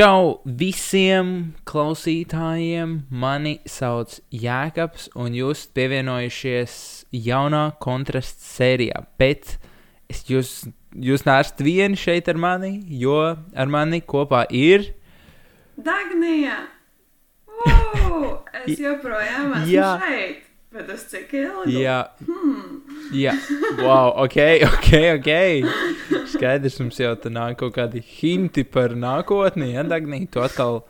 Čau visiem klausītājiem! Mani sauc Jēkabs, un jūs pievienojušies jaunā kontrasta sērijā. Bet es jūs, jūs neesat vieni šeit ar mani, jo ar mani kopā ir. Dagnija! Wow! Es joprojām esmu Jā. šeit! Bet tas cik ilgi? Jā, Hmm. Jā. wow, ok, ok, ok. Skaidrs, mums jau tur nāk kaut kādi hinti par nākotni, ja, Dagnī? Tu atkal,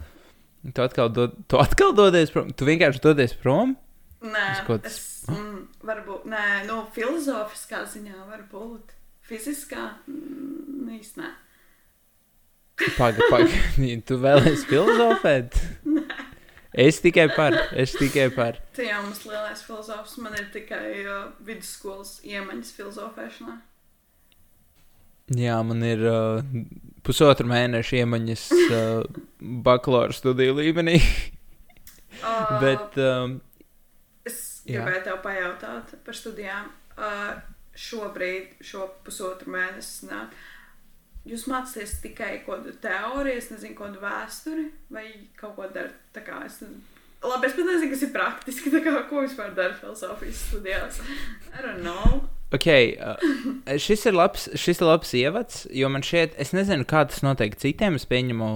tu atkal, dod, tu atkal dodies prom? Tu vienkārši dodies prom? Nē, Es kaut- es mm, varbūt, nē, no filozofiskā ziņā varbūt. Fiziskā? Mm, īsti nē. Pagaid, pagaid, tu vēlēsies filozofēt? Es tikai par, es tikai par. Tu jau mums lielais filozofs, man ir tikai uh, vidusskolas iemaņas filozofēšanā. Jā, man ir uh, pusotra mēneša iemaņas uh, bakalaura studiju līmenī. Uh, Bet, um, Es Jā. gribēju tev pajautāt par studijām. Uh, šobrīd, šo pusotru mēnesi, nāk. Jūs mācāties tikai kaut kādu teoriju, nezinu, kaut kādu vēsturi vai kaut ko darat. Es. Labi, es pat nezinu, kas ir praktiski. Kā, ko vispār dara filozofijas studijās? I don't know. ok, uh, šis, ir labs, šis ir labs ievads, jo man šķiet, es nezinu, kā tas notiek citiem. Es pieņemu,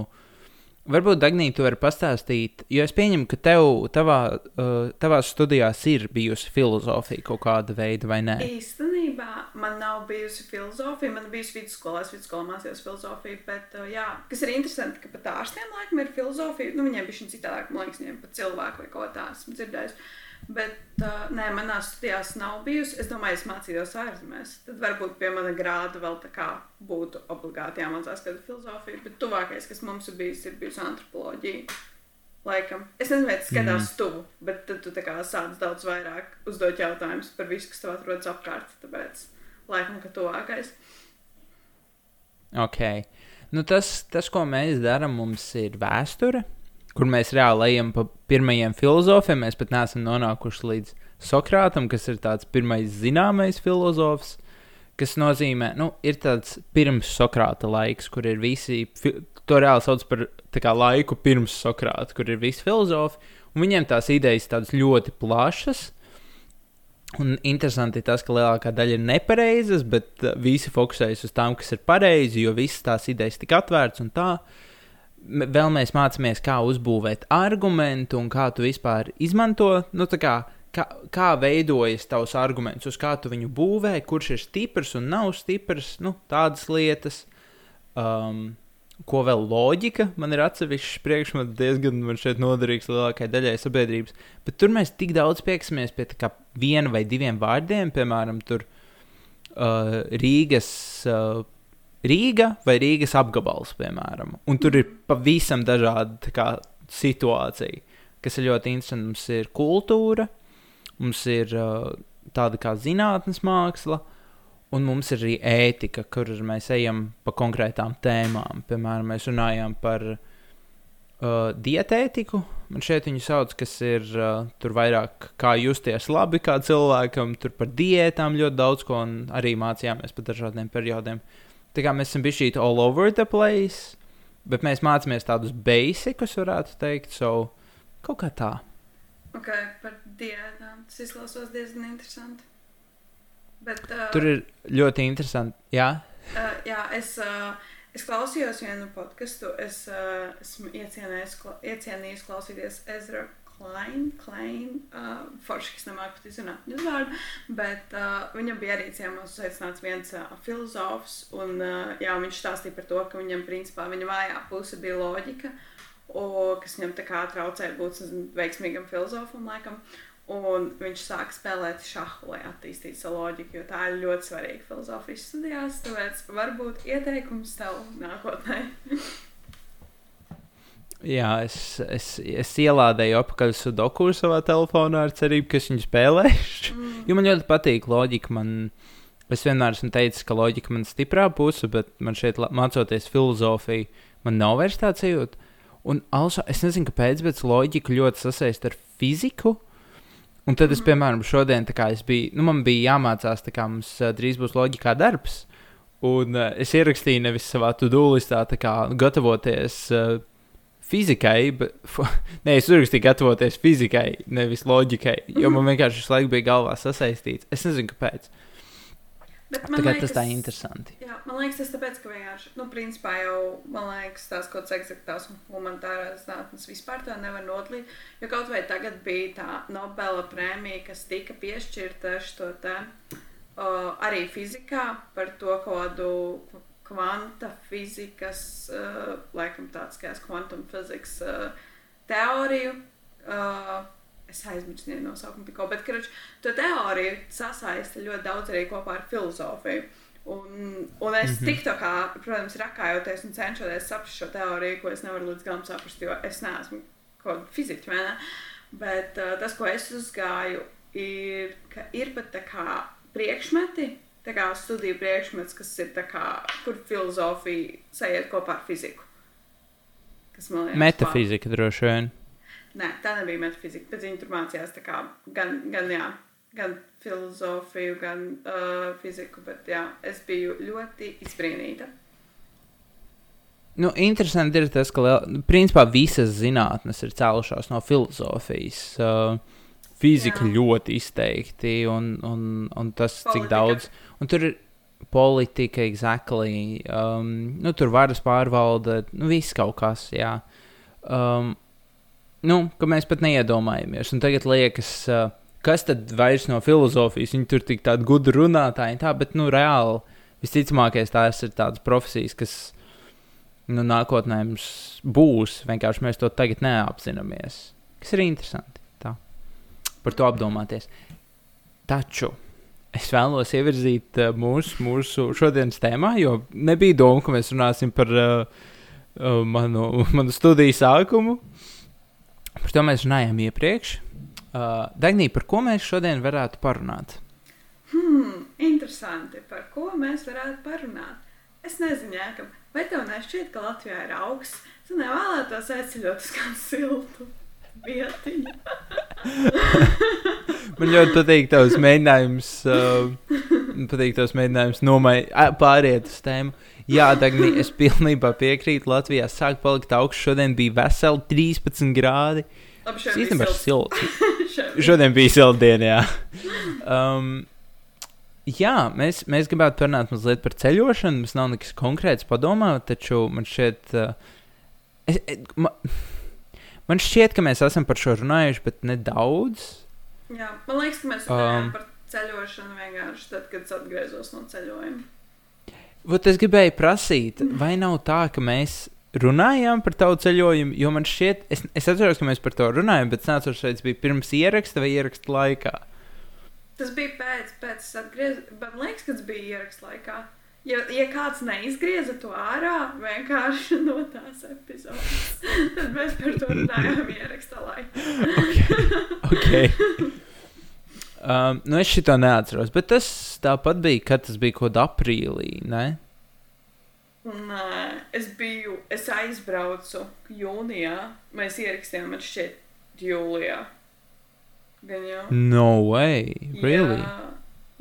varbūt Dagnī, tu vari pastāstīt, jo es pieņemu, ka tev, tavā, uh, tavās studijās ir bijusi filozofija kaut kāda veida, vai ne? Īstenībā man nav bijusi filozofija. Man bija vidusskolā, es vidusskolā mācījos filozofiju. Bet, uh, jā, kas ir interesanti, ka pat ārstiem laikam ir filozofija. Nu, viņiem bija šī citādāk, man liekas, viņiem pat cilvēku vai kaut kā tādu esmu dzirdējis. Bet, uh, nē, manās studijās nav bijusi. Es domāju, es mācījos ārzemēs. Tad varbūt pie mana grāda vēl tā kā būtu obligāti jāmācās kāda filozofija. Bet tuvākais, kas mums ir bijis, ir bijusi antropoloģija. Laikam. Es nezinu, vai tas skatās mm. tuvu, bet tad tu sāc daudz vairāk uzdot jautājumus par visu, kas tev atrodas apkārt. Tāpēc, laikam, ka tuvākais. Ok. Nu, tas, tas, ko mēs darām, mums ir vēsture, kur mēs reāli ejam pa pirmajiem filozofiem. Mēs pat neesam nonākuši līdz Sokrātam, kas ir tāds pirmais zināmais filozofs. Kas nozīmē, nu, ir tāds pirms Sokrāta laiks, kur ir visi, to reāli sauc par kā, laiku pirms Sokrāta, kur ir visi filozofi. Un viņiem tās idejas tādas ļoti plašas. Un interesanti tas, ka lielākā daļa ir nepareizas, bet uh, visi fokusējas uz tām, kas ir pareizi, jo visas tās idejas tika atvērtas un tā. M- Vēl mēs mācāmies, kā uzbūvēt argumentu un kā tu vispār izmanto, nu, kā, kā, kā veidojas tavs arguments, uz kā tu viņu būvē, kurš ir stiprs un nav stiprs, nu, tādas lietas. Um, ko vēl loģika? Man ir atsevišķs priekšmets, diezgan man šeit noderīgs lielākajai daļai sabiedrības. Bet tur mēs tik daudz pieskamies pie viena vai diviem vārdiem, piemēram, tur uh, Rīgas. Uh, Rīga vai Rīgas apgabals, piemēram. Un tur ir pavisam dažāda kā, situācija, kas ir ļoti interesanti. Mums ir kultūra, mums ir uh, tāda kā zinātnes māksla, un mums ir arī ētika, kur mēs ejam pa konkrētām tēmām. Piemēram, mēs runājām par uh, dietētiku. Man šeit viņu sauc, kas ir uh, tur vairāk kā justies labi kā cilvēkam, tur par diētām ļoti daudz ko, un arī mācījāmies par dažādiem periodiem. Tā kā mēs esam bijuši all over the place, bet mēs mācāmies tādus basicus, varētu teikt, so kaut kā tā. Ok, par diētām. Tas izklausās diezgan interesanti. Bet, uh, Tur ir ļoti interesanti. Jā, Uh, jā, es, uh, es klausījos vienu podkāstu. Es uh, esmu iecienējis, kla iecienījis klausīties Ezra Klein, Klein uh, forši, kas nemāku pat izrunāt viņu uzvārdu, bet uh, viņam bija arī ciemos uzaicināts viens uh, filozofs, un uh, jā, viņš stāstīja par to, ka viņam principā viņa vājā puse bija loģika, o, kas viņam tā kā traucēja būt veiksmīgam filozofam laikam. Un viņš sāk spēlēt šāhu, lai attīstītu savu loģiku, jo tā ir ļoti svarīga filozofijas studijās. Tāpēc varbūt ieteikums tev nākotnē. Jā, es, es, es ielādēju apakaļ sudoku savā telefonā ar cerību, ka es viņu spēlēšu. Mm. Jo man ļoti patīk loģika. Man, es vienmēr esmu teicis, ka loģika man ir stiprā puse, bet man šeit, mācoties filozofiju, man nav vairs tāds jūtas. Un also, es nezinu, kāpēc, bet loģika ļoti sasaista ar fiziku. Un tad es, Mhm. piemēram, šodien, biju, nu, man bija jāmācās, kā mums uh, drīz būs loģikā darbs. Un uh, es ierakstīju nevis savā to-do listā, tā kā gatavoties uh, fizikai, bet nē, es uzrakstīju, gatavoties fizikai, nevis loģikai, jo man vienkārši šis laiks bija galvā sasaistīts. Es nezinu, kāpēc. Bet Tagad tas tā interesanti. Jā, man liekas, tas tāpēc, ka vienkārši, nu, principā jau, man liekas, tās kaut kādas eksaktās un humanitārās zinātnes vispār tā nevar notlīt. Jo kaut vai tagad bija tā Nobela prēmija, kas tika piešķirta šo te uh, arī fizikā par to kādu kvanta fizikas, uh, laikam tāds kā quantum physics uh, teoriju. Uh, es aizmirsu viņu nosaukumu, tikko, bet kruč, to teoriju sasaista ļoti daudz arī kopā ar filozofiju. Un, un es mm -hmm. tik tā kā, protams, rakājoties un cenšoties saprast šo teoriju, ko es nevaru līdz galam saprast, jo es neesmu kaut kāda fizika, ne? Bet uh, tas, ko es uzgāju, ir, ka ir pat tā kā priekšmeti, kā studiju priekšmets, kas ir kā, kur filozofija sajiet kopā ar fiziku. Liekas, Metafizika droši vien. Nē, tā nebija metafizika. Pēc viņa tur mācījās kā, gan, gan, jā, gan filozofiju, gan uh, fiziku. Bet jā, es biju ļoti izbrīnīta. Nu, interesanti ir tas, ka principā visas zinātnes ir cēlušās no filozofijas. Uh, fizika Jā. ļoti izteikti, un, un, un tas, politika. cik daudz. Un tur ir politika, exactly. Um, nu, tur varas pārvalda, nu, viss kaut kas. Jā. Um, nu, ka mēs pat neiedomājamies. Un tagad liekas, uh, kas tad vairs no filozofijas, viņi tur tik tādi gudri runātāji, tā, bet nu, reāli visticamākais tās ir tādas profesijas, kas nu, nākotnē mums būs. Vienkārši mēs to tagad neapzināmies. Kas ir interesanti. Par to apdomāties. Taču es vēlos ievirzīt uh, mūsu, mūsu šodienas tēmā, jo nebija doma, ka mēs runāsim par uh, uh, manu, manu studiju sākumu. Par to mēs runājām iepriekš. Uh, Dagnī, par ko mēs šodien varētu parunāt? Hmm, interesanti, par ko mēs varētu parunāt. Es nezinu, Jākam, vai tev nešķiet, ka Latvijā ir augsts? Tu nevēlētos aizceļot uz kādu siltu vietiņu. Man ļoti patīk tavs mēģinājums, uh, patīk tavs mēģinājums nomai, pāriet uz tēmu. Jā, Dagni, es pilnībā piekrītu. Latvijā sāk palikt augsts. Šodien bija veseli 13 grādi. Labi, šodien īstenībā ir silts. Šodien. Bija silta diena, jā. Um, jā, mēs, mēs gribētu parunāt mazliet par ceļošanu. Mums nav nekas konkrēts padomā, taču man šķiet, uh, es, es, ma, man šķiet, ka mēs esam par šo runājuši, bet nedaudz. Jā, man liekas, ka mēs runājām um, par ceļošanu vienkārši tad, kad es atgriezos no ceļojuma. Vat es gribēju prasīt, vai nav tā, ka mēs runājām par tavu ceļojumu, jo man šķiet, es, es atceros, ka mēs par to runājām, bet es neatceros, vai tas bija pirms ieraksta vai ieraksta laikā. Tas bija pēc, pēc bet man liekas, ka tas bija ieraksta laikā. Ja, ja kāds neizgrieza to ārā vienkārši no tās epizodes, tad mēs par to runājām ieraksta laikā. ok. okay. Um, nu, es šito neatceros, bet tas tāpat bija, kad tas bija kaut kādā aprīlī. Ne? Nē, es biju, es aizbraucu jūnijā. Mēs ierakstījām, man šķiet, jūlijā. Gan jau. No way, really? Jā,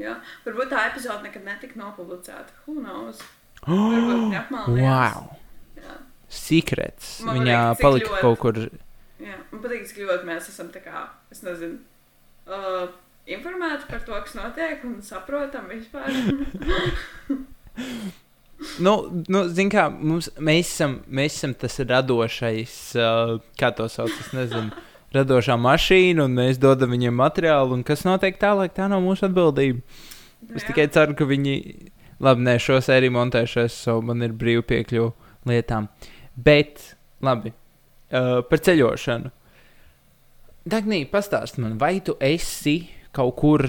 jā. varbūt tā epizode nekad netika nopublicēta. Who knows? Apmalnījās. wow! Jā. Secrets. Man Viņa patīk, palika ļoti- kaut kur. Jā, man patīk, cik ļoti mēs esam tā kā, es nezinu, uh, informēti par to, kas notiek un saprotam vispār. Nu, nu zin kā, mums, mēs, esam, mēs esam tas radošais, uh, kā to sauc, es nezinu, radošā mašīna, un mēs dodam viņiem materiālu, un kas notiek tālāk, tā nav mūsu atbildība. Es Jā. tikai ceru, ka viņi, labi, nē, šo sēriju montēšos, so man ir brīva piekļuva lietām. Bet, labi, uh, par ceļošanu. Dagnī, pastāst man, vai tu esi kaut kur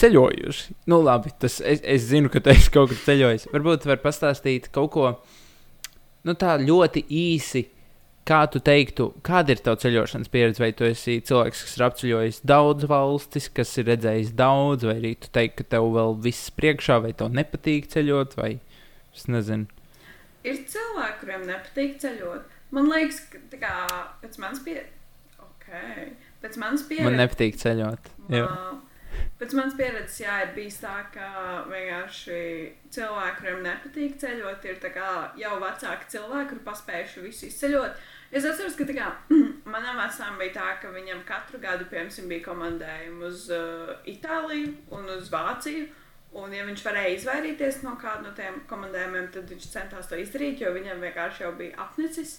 ceļojusi? Nu, labi, tas es, es zinu, ka tu esi kaut kur ceļojis. Varbūt var pastāstīt kaut ko nu, tā ļoti īsi. Kā tu teiktu, kāda ir tava ceļošanas pieredze? Vai tu esi cilvēks, kas ir apceļojis daudz valstis, kas ir redzējis daudz, vai arī tu teiksi, ka tev vēl viss priekšā, vai tev nepatīk ceļot, vai es nezinu. Ir cilvēki, kuriem nepatīk ceļot. Man liekas, ka tā kā pēc manas pieredzes, okay. pēc manas pieredzes. Man nepatīk ceļot. Jā. Pēc manas pieredzes, jā, ir bijis tā, ka vienkārši cilvēki, kuriem nepatīk ceļot, ir jau vecāki cilvēki, kuri paspējuši visu izceļot. Es atceros, ka kā, manam vecām bija tā, ka viņam katru gadu, piemēram, bija komandējumi uz uh, Itāliju un uz Vāciju. Un, ja viņš varēja izvairīties no kāda no tiem komandējumiem, tad viņš centās to izdarīt, jo viņam vienkārši jau bija apnicis.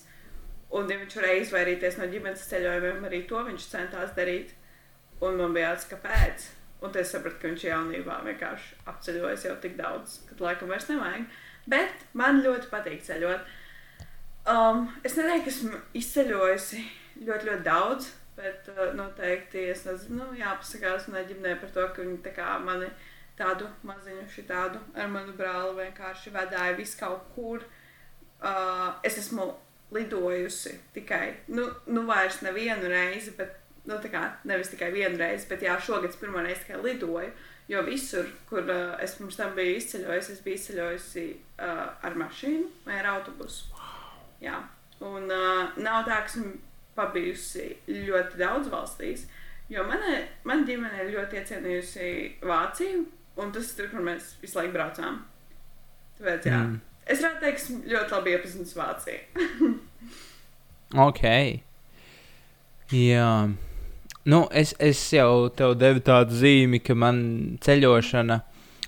Un, ja viņš varēja izvairīties no ģimenes ceļojumiem, arī to viņš centās darīt. Un man bija jāatcerās, kāpēc. Un tad es sapratu, ka viņš jaunībā vienkārši apceļojas jau tik daudz, ka laikam vairs nevajag. Bet man ļoti patīk ceļot. Um, es neteiktu, ka esmu izceļojusi ļoti, ļoti daudz, bet uh, noteikti es nezinu, nu, jāpasakās manai ģimenei par to, ka viņi tā kā mani tādu maziņu šitādu ar manu brāli vienkārši vedāja vis kaut kur. Uh, es esmu lidojusi tikai, nu, nu vairs nevienu reizi, bet nu, kā, nevis tikai vienu reizi, bet jā, šogad es pirmo reizi tikai lidoju. Jo visur, kur uh, es pirms tam biju izceļojusi, es biju izceļojusi uh, ar mašīnu vai ar autobusu. Jā. Un uh, nav tā, ka esmu pabijusi ļoti daudz valstīs, jo mana, mana ģimene ir ļoti iecienījusi Vāciju, un tas ir tur, kur mēs visu laiku braucām. Tāpēc, jā. Mm. Es varētu teikt, ļoti labi iepazinis Vāciju. ok. Jā. Nu, es, es jau tev devu tādu zīmi, ka man ceļošana,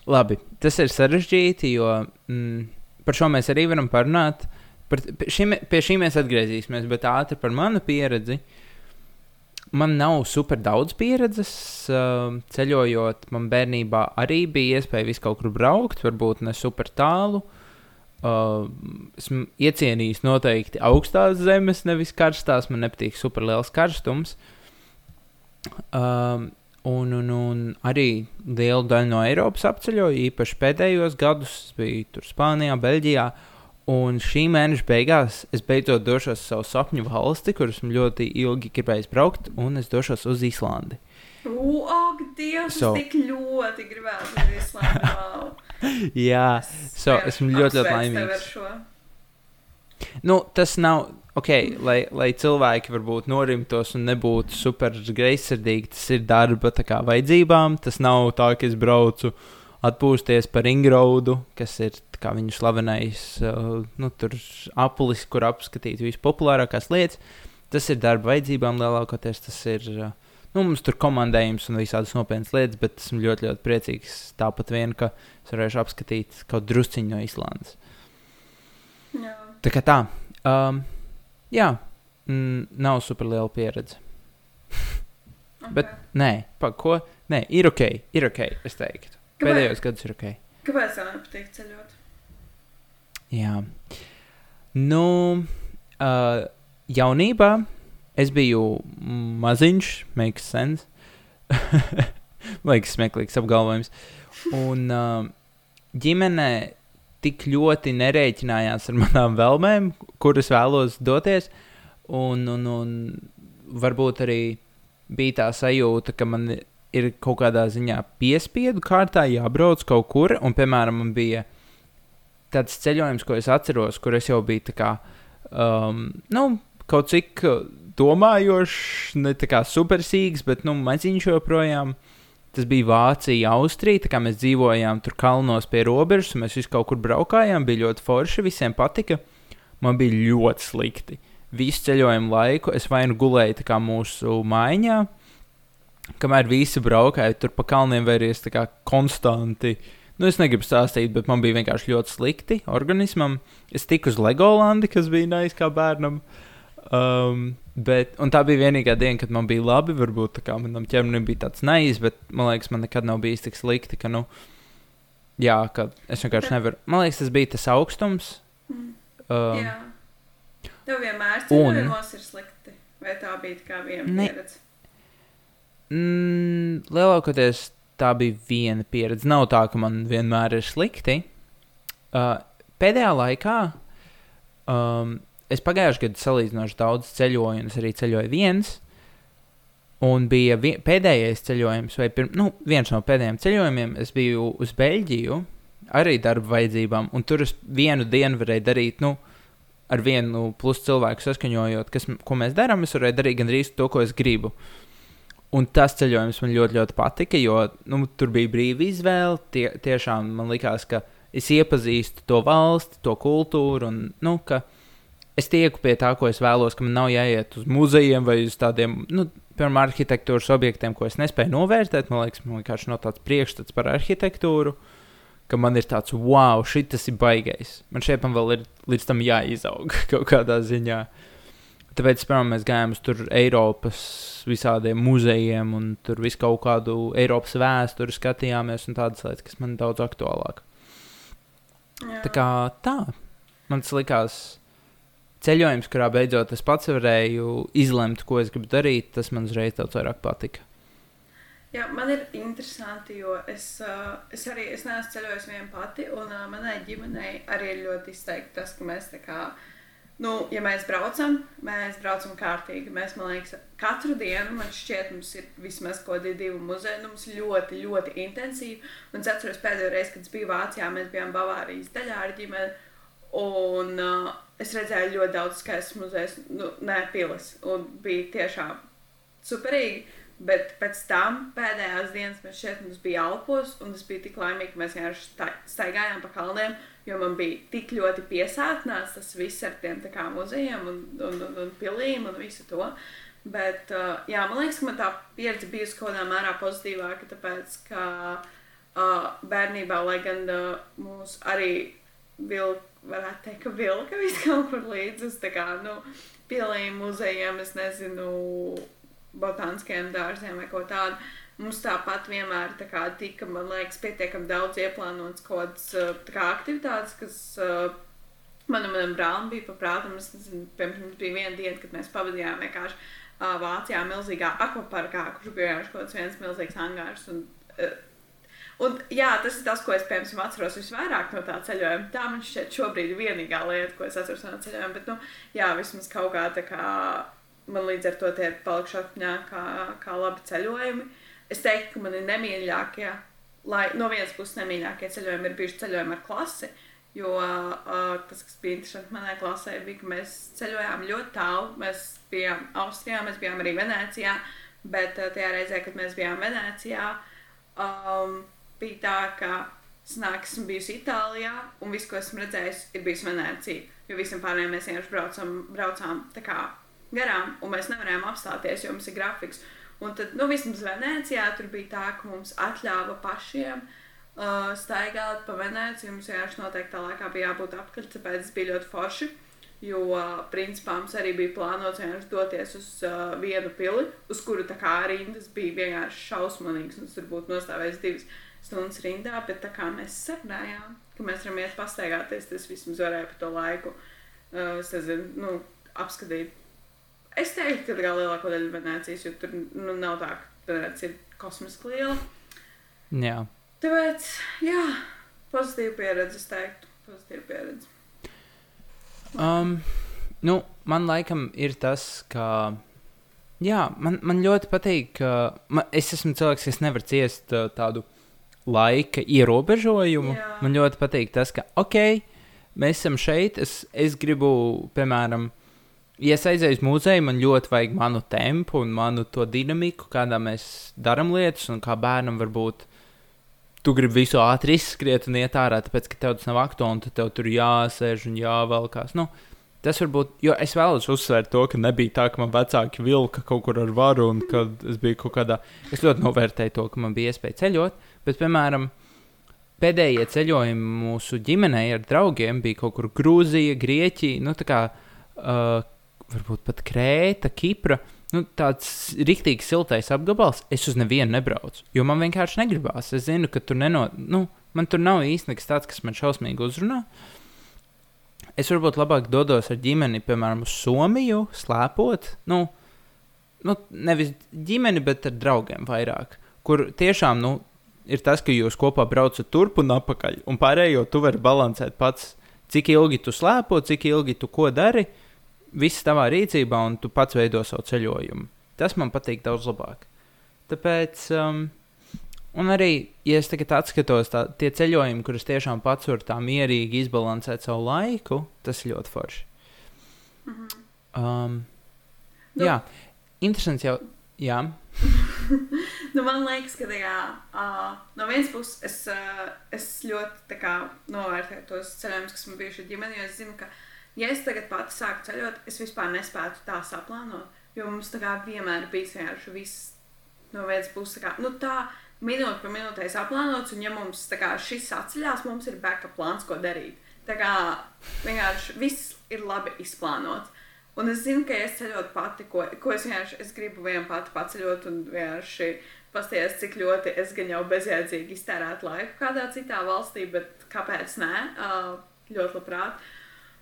labi, tas ir sarežģīti, jo mm, par šo mēs arī varam parunāt. Par, šī, pie šī mēs atgriezīsimies, bet ātri par manu pieredzi. Man nav super daudz pieredzes uh, ceļojot. Man bērnībā arī bija iespēja visu kaut kur braukt, varbūt ne super tālu. Uh, esmu iecienījis noteikti augstās zemes, nevis karstās. Man nepatīk super liels karstums. Uh, Um, un, un, un arī lielu daļu no Eiropas apceļoju, īpaši pēdējos gadus. Es biju tur Spānijā, Beļģijā. Un šī mēneša beigās es beidzot došos uz savu sapņu valsti, kur esmu ļoti ilgi gribējis braukt, un es došos uz Īslandi. Ak, Dievs, so, tik ļoti gribētu uz Īslandi. Wow. Jā, so, esmu ļoti, ļoti laimīgs. Nu, tas nav ok, lai, lai cilvēki varbūt norimtos un nebūtu super greizsirdīgi, tas ir darba kā, vajadzībām. Tas nav tā, ka es braucu atpūsties par Ingraudu, kas ir kā, viņu slavenais uh, nu, aplis, kur apskatīt vispopulārākās lietas. Tas ir darba vajadzībām lielākoties. Tas ir uh, nu, mums tur komandējums un visādas nopietnas lietas, bet esmu ļoti, ļoti priecīgs tāpat vien, ka es varēšu apskatīt kaut drusciņu no Islandes. Jā. Tā kā tā. Um, Jā, mm, nav super liela pieredze. okay. Bet nē, pa, ko? Nē, ir ok, ir ok. Es teiktu, Kāpēc? pēdējos gados ir ok. Kāpēc tev nepatīk ceļot? Jā, nu, uh, jaunībā es biju maziņš, makes sense. Liekas, smieklīgs apgalvojums. Un uh, ģimenē tik ļoti nerēķinājās ar manām vēlmēm, kuras vēlos doties. Un, un, un varbūt arī bija tā sajūta, ka man ir kaut kādā ziņā piespiedu kārtā jābrauc kaut kur. Un, piemēram, man bija tāds ceļojums, ko es atceros, kur es jau biju kā, um, nu, kaut cik domājošs, ne tā kā supersīgs, bet nu, maziņš joprojām. Uh, Tas bija Vācija, Austrija. Tā kā mēs dzīvojām tur kalnos pie robežas, mēs visi kaut kur braukājām, bija ļoti forši, visiem patika. Man bija ļoti slikti. Visu ceļojumu laiku es vai nu gulēju mūsu mājā, kamēr visi braukāja tur pa kalniem, vai arī es konstanti. Nu, es negribu stāstīt, bet man bija vienkārši ļoti slikti organismam. Es tiku uz Legolandi, kas bija nais kā bērnam. Um, Bet, tā bija vienīgā diena, kad man bija labi. Varbūt tā kā manam ķermenim bija tāds naivs, bet man liekas, man nekad nav bijis tik slikti, ka, nu, jā, ka es vienkārši nevaru. Man liekas, tas bija tas augstums. Mm. Um, jā. Tev vienmēr ceļojumos ir slikti. Vai tā bija kā viena ne... pieredze? Mm, lielākoties tā bija viena pieredze. Nav tā, ka man vienmēr ir slikti. Uh, pēdējā laikā um, es pagājušajā gadā salīdzinoši daudz ceļoju, un es arī ceļoju viens. Un bija vien, pēdējais ceļojums, vai pirm, nu, viens no pēdējiem ceļojumiem, es biju uz Beļģiju, arī darba vajadzībām, un tur es vienu dienu varēju darīt, nu, ar vienu plus cilvēku saskaņojot, kas, ko mēs darām, es varēju darīt gandrīz to, ko es gribu. Un tas ceļojums man ļoti, ļoti patika, jo nu, tur bija brīva izvēle. Tie, tiešām man likās, ka es iepazīstu to valsti, to kultūru, un nu, ka es tieku pie tā, ko es vēlos, ka man nav jāiet uz muzejiem vai uz tādiem, nu, piemēram, arhitektūras objektiem, ko es nespēju novērtēt. Man liekas, man vienkārši nav tāds priekšstats par arhitektūru, ka man ir tāds, wow, šis ir baigais. Man šeit vēl ir līdz tam jāizaug kaut kādā ziņā. Tāpēc, piemēram, mēs gājām uz Eiropas visādiem muzejiem, un tur visu kaut kādu Eiropas vēsturi skatījāmies, un tādas lietas, kas man daudz aktuālāk. Jā. Tā kā tā, man tas likās ceļojums, kurā beidzot es pats varēju izlemt, ko es gribu darīt, tas man uzreiz daudz vairāk patika. Jā, man ir interesanti, jo es, uh, es arī es neesmu ceļojis viena pati, un uh, manai ģimenei arī ir ļoti izteikti tas, ka mēs tā kā Nu, ja mēs braucam, mēs braucam kārtīgi. Mēs, man liekas, katru dienu, man šķiet, mums ir vismaz kaut kādi divi muzeji. Nu, mums ļoti, ļoti intensīvi. Un es atceros pēdējo reizi, kad es biju Vācijā, mēs bijām Bavārijas daļā ar ģimeni. Un uh, es redzēju ļoti daudz skaistas muzejas, nu, ne pilas. Un bija tiešām superīgi. Bet pēc tam pēdējās dienas mēs šeit mums bija Alpos, un es biju tik laimīga, ka mēs vienkārši staigājām pa kalniem, jo man bija tik ļoti piesātnāts tas viss ar tiem kā, muzejiem un, un, un, un pilīm un visu to. Bet, uh, jā, man liekas, ka man tā pieredze bijusi kaut kādā mērā pozitīvāka, tāpēc, ka uh, bērnībā, lai gan uh, mūs arī vilka, varētu teikt, ka vilka visu kaut kur līdzi uz tā kā, nu, pilīm, muzejiem, es nezinu, botāniskiem dārziem vai ko tādu. Mums tāpat vienmēr tā kā, tika, man liekas, pietiekami daudz ieplānotas kaut kādas kā, aktivitātes, kas uh, manam, manam brālim bija. Es nezinu, piemēram, bija viena diena, kad mēs pavadījām vienkārši uh, Vācijā milzīgā akvaparkā, kurš bija vienkārši kaut kāds viens milzīgs angārs. Un, uh, Un, jā, tas ir tas, ko es piemēram atceros visvairāk no tā ceļojuma. Tā man šķiet, šobrīd ir vienīgā lieta, ko es atceros no ceļojuma. Bet, nu, jā, vismaz kaut kā tā kā man līdz ar to tie ir palikuši atmiņā kā, kā labi ceļojumi. Es teiktu, ka man ir nemīļākie, lai no vienas puses nemīļākie ceļojumi ir bijuši ceļojumi ar klasi. Jo uh, tas, kas bija interesanti manā klasē, bija, ka mēs ceļojām ļoti tālu. Mēs bijām Austrijā, mēs bijām arī Venecijā. Bet uh, tajā reizē, kad mēs bijām Venecijā, um, bija tā, ka Sanāk, esmu bijusi Itālijā, un viss, ko esmu redzējusi, ir bijis Venecija. Jo visam pārējiem mēs vienkārši braucam, braucām kā garām, un mēs nevarējām apstāties, jo mums ir grafiks. Un tad, nu, vismaz Venecijā tur bija tā, ka mums atļāva pašiem uh, staigāt pa Veneciju. Mums vienkārši noteiktā laikā bija jābūt apkārt, tāpēc tas bija ļoti forši. Jo, uh, principā, mums arī bija plānots vienkārši doties uz uh, vienu pili, uz kuru tā kā rindas bija vienkārši šausmīgas. Tur būtu nostāvējis divas stundas rindā, bet tā kā mēs sarunājām, ka mēs varam iet pastaigāties, tas vismaz varēja pa to laiku, uh, es nezinu, nu, apskatīt Es teiktu, ka lielākā daļa Venecijas, jo tur nu, nav tā, ka Venecija ir kosmiski liela. Jā. Tāpēc, jā, pozitīva pieredze, es teiktu, pozitīva pieredze. Um, nu, man laikam ir tas, ka. Jā, man, man ļoti patīk, ka man, es esmu cilvēks, kas nevar ciest uh, tādu laika ierobežojumu. Jā. Man ļoti patīk tas, ka, ok, mēs esam šeit, es, es gribu, piemēram, ja es aizēju uz muzeju, man ļoti vajag manu tempu un manu to dinamiku, kādā mēs darām lietas, un kā bērnam varbūt tu gribi visu ātri izskriet un iet ārā, tāpēc, ka tev tas nav aktuāli, un tev tur jāsēž un jāvelkās. Nu, tas varbūt, jo es vēlos uzsvērt to, ka nebija tā, ka man vecāki vilka kaut kur ar varu, un kad es biju kaut kādā, es ļoti novērtēju to, ka man bija iespēja ceļot, bet, piemēram, pēdējie ceļojumi mūsu ģimenei ar draugiem bija kaut kur Grūzija, Grieķija, nu kā. Uh, varbūt pat Krēta, Kipra. Nu, tāds rīktīgs siltais apgabals, es uz nevienu nebraucu. Jo man vienkārši negribās. Es zinu, ka tur neno, nu, man tur nav īsti nekas tāds, kas man šausmīgi uzrunā. Es varbūt labāk dodos ar ģimeni, piemēram, uz Somiju, slēpot. Nu, nu, nevis ģimeni, bet ar draugiem vairāk. Kur tiešām nu, ir tas, ka jūs kopā braucat turp un atpakaļ. Un pārējo tu vari balansēt pats, cik ilgi tu slēpo, cik ilgi tu ko dari. Viss tavā rīcībā, un tu pats veido savu ceļojumu. Tas man patīk daudz labāk. Tāpēc, um, un arī, ja es tagad atskatos, tā, tie ceļojumi, kurus tiešām pats var tā mierīgi izbalansēt savu laiku, tas ir ļoti forši. -hmm. um, nu. Jā, interesants jau. Jā, nu, man liekas, ka tā kā, uh, no vienas puses es, uh, es ļoti kā, novērtēju tos ceļojumus, kas man bijuši ar ģimeni. Jo es zinu, ka, ja es tagad pati sāku ceļot, es vispār nespētu tā saplānot. Jo mums tā kā vienmēr bija vienkārši viss no vienas puses. Tā, kā, nu, tā minūte pa minūtei saplānots, un ja mums kā, šis atceļās, mums ir backup plāns, ko darīt. Tā kā vienkārši viss ir labi izplānots. Un es zinu, ka es ceļotu pati, ko, ko es vienkārši es gribu viena pati paceļot un vienkārši pasties, cik ļoti es gan jau bezjēdzīgi iztērētu laiku kādā citā valstī, bet kāpēc nē? Ļoti labprāt.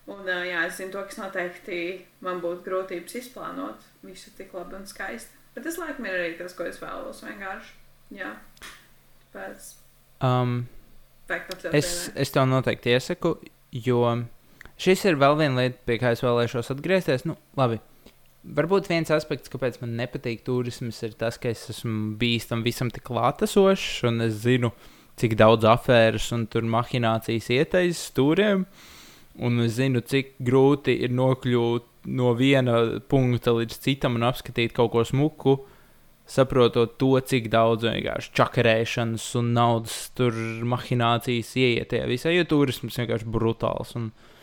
Un, jā, es zinu, to, kas noteikti man būtu grūtības izplānot visu tik labi un skaisti. Bet tas laikam ir arī tas, ko es vēlos vienkārši. Jā, pēc. Um, es, es tev noteikti iesaku, jo Šis ir vēl viena lieta, pie kā es vēlēšos atgriezties. Nu, labi. Varbūt viens aspekts, kāpēc man nepatīk turisms, ir tas, ka es esmu bijis tam visam tik klātesošs, un es zinu, cik daudz afēras un mahinācijas ieteizes stūriem. Un es zinu, cik grūti ir nokļūt no viena punkta līdz citam un apskatīt kaut ko smuku, saprotot to, cik daudz vienkārši čakarēšanas un naudas tur mahinācijas ieiet visā, jo turisms vienkārši brutāls. Un, uh,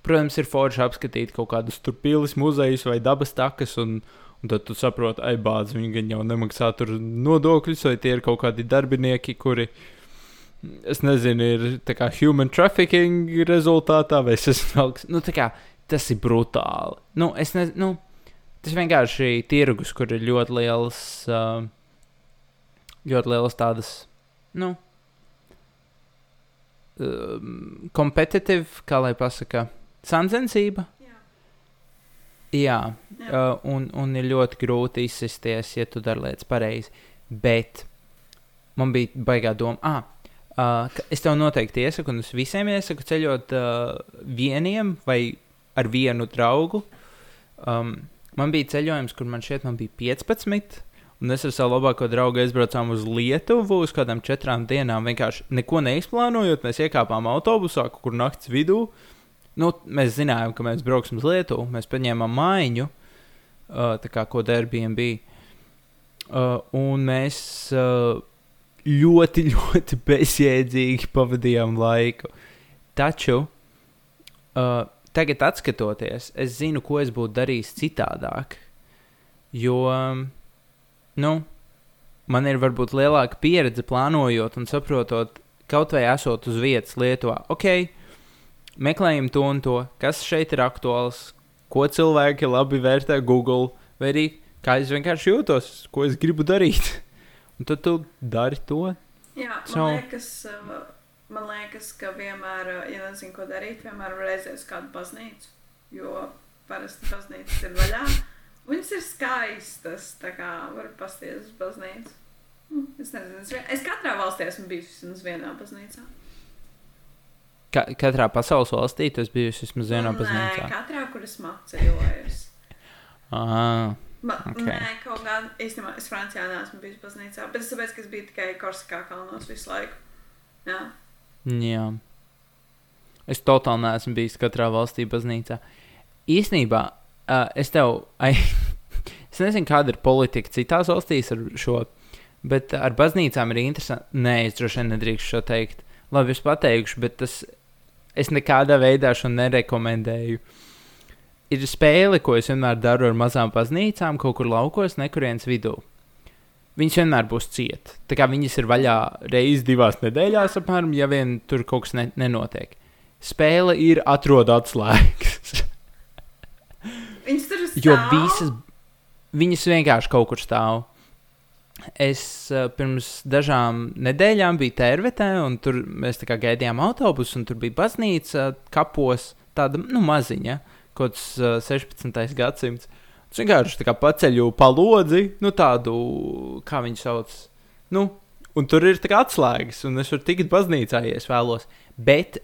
Protams, ir forši apskatīt kaut kādus tur pilsētas muzejus vai dabas takas, un, un tad tu saproti, ai, bāzi, viņi gan jau nemaksā tur nodokļus, vai tie ir kaut kādi darbinieki, kuri, es nezinu, ir tā kā human trafficking rezultātā, vai es esmu augsts. Nu, tā kā tas ir brutāli. Nu, es nezinu, nu, tas vienkārši ir tirgus, kur ir ļoti liels, uh, ļoti liels tādas, nu, kompetitīvi, uh, kā lai pasakā Sāncensība? Jā, Jā. Jā. Uh, un, un ir ļoti grūti izsisties, ja tu dari lietas pareizi. Bet man bija baigā doma, ah, uh, es tev noteikti iesaku, un es visiem iesaku ceļot uh, vieniem vai ar vienu draugu. Um, man bija ceļojums, kur man šeit man bija 15. Un es ar savu labāko draugu aizbraucām uz Lietuvu uz kādām četrām dienām. Vienkārši neko neizplānojot, mēs iekāpām autobusā, kur naktas vidū. Uh, nu, mēs zinājām, ka mēs brauksim uz Lietuvu. Mēs paņēmām mājiņu, uh, tā kā ko Airbnb. Uh, un mēs uh, ļoti, ļoti bezjēdzīgi pavadījām laiku. Taču uh, tagad, skatoties, es zinu, ko es būtu darījis citādāk. Jo, nu, man ir varbūt lielāka pieredze plānojot un saprotot, kaut vai esot uz vietas Lietuvā. Okay, meklējam to un to, kas šeit ir aktuāls, ko cilvēki labi vērtē Google, vai arī kā es vienkārši jūtos, ko es gribu darīt. Un tad tu dari to. Jā, man, so, liekas, uh, man liekas, ka vienmēr, uh, ja nezinu, ko darīt, vienmēr var aiziet uz kādu baznīcu. Jo parasti baznīcas ir vaļā. Viņas ir skaistas, tā kā var pasties uz baznīcu. Hm, es nezinu, es, es katrā valstī esmu bijis vismaz vienā baznīcā. Ka katrā pasaules valstī tas bija vismaz vienā baznīcā? Nē, katrā, kur esmu apceļojis. Ah. Okay. Nē, kaut kā īstenībā es Francijā neesmu bijis baznīcā, bet es tāpēc, ka es biju tikai Korsikā kalnos visu laiku. Jā. Jā. Es totāli neesmu bijis katrā valstī baznīcā. Īsnībā uh, es tev, ai, es nezinu, kāda ir politika citās valstīs ar šo, bet ar baznīcām ir interesanti. Nē, es droši vien nedrīkstu šo teikt. Labi, es pateikšu, bet tas es nekādā veidā šo nerekomendēju. Ir spēle, ko es vienmēr daru ar mazām baznīcām, kaut kur laukos, nekurienes vidū. Viņas vienmēr būs cieta. Tā kā viņas ir vaļā reizes divās nedēļās, apmēram, ja vien tur kaut kas ne, nenotiek. Spēle ir atrod atslēgas. viņas tur stāv. Jo visas, viņas vienkārši kaut kur stāv. Es uh, pirms dažām nedēļām biju Tērvetē, un tur mēs gaidījām autobusu, un tur bija baznīca kapos, tāda nu, maziņa, kaut kas uh, 16. gadsimts. Es vienkārši paceļu palodzi, nu tādu, kā viņi sauc. Nu, un tur ir atslēgas, un es varu tikt baznīcā, ja es vēlos. Bet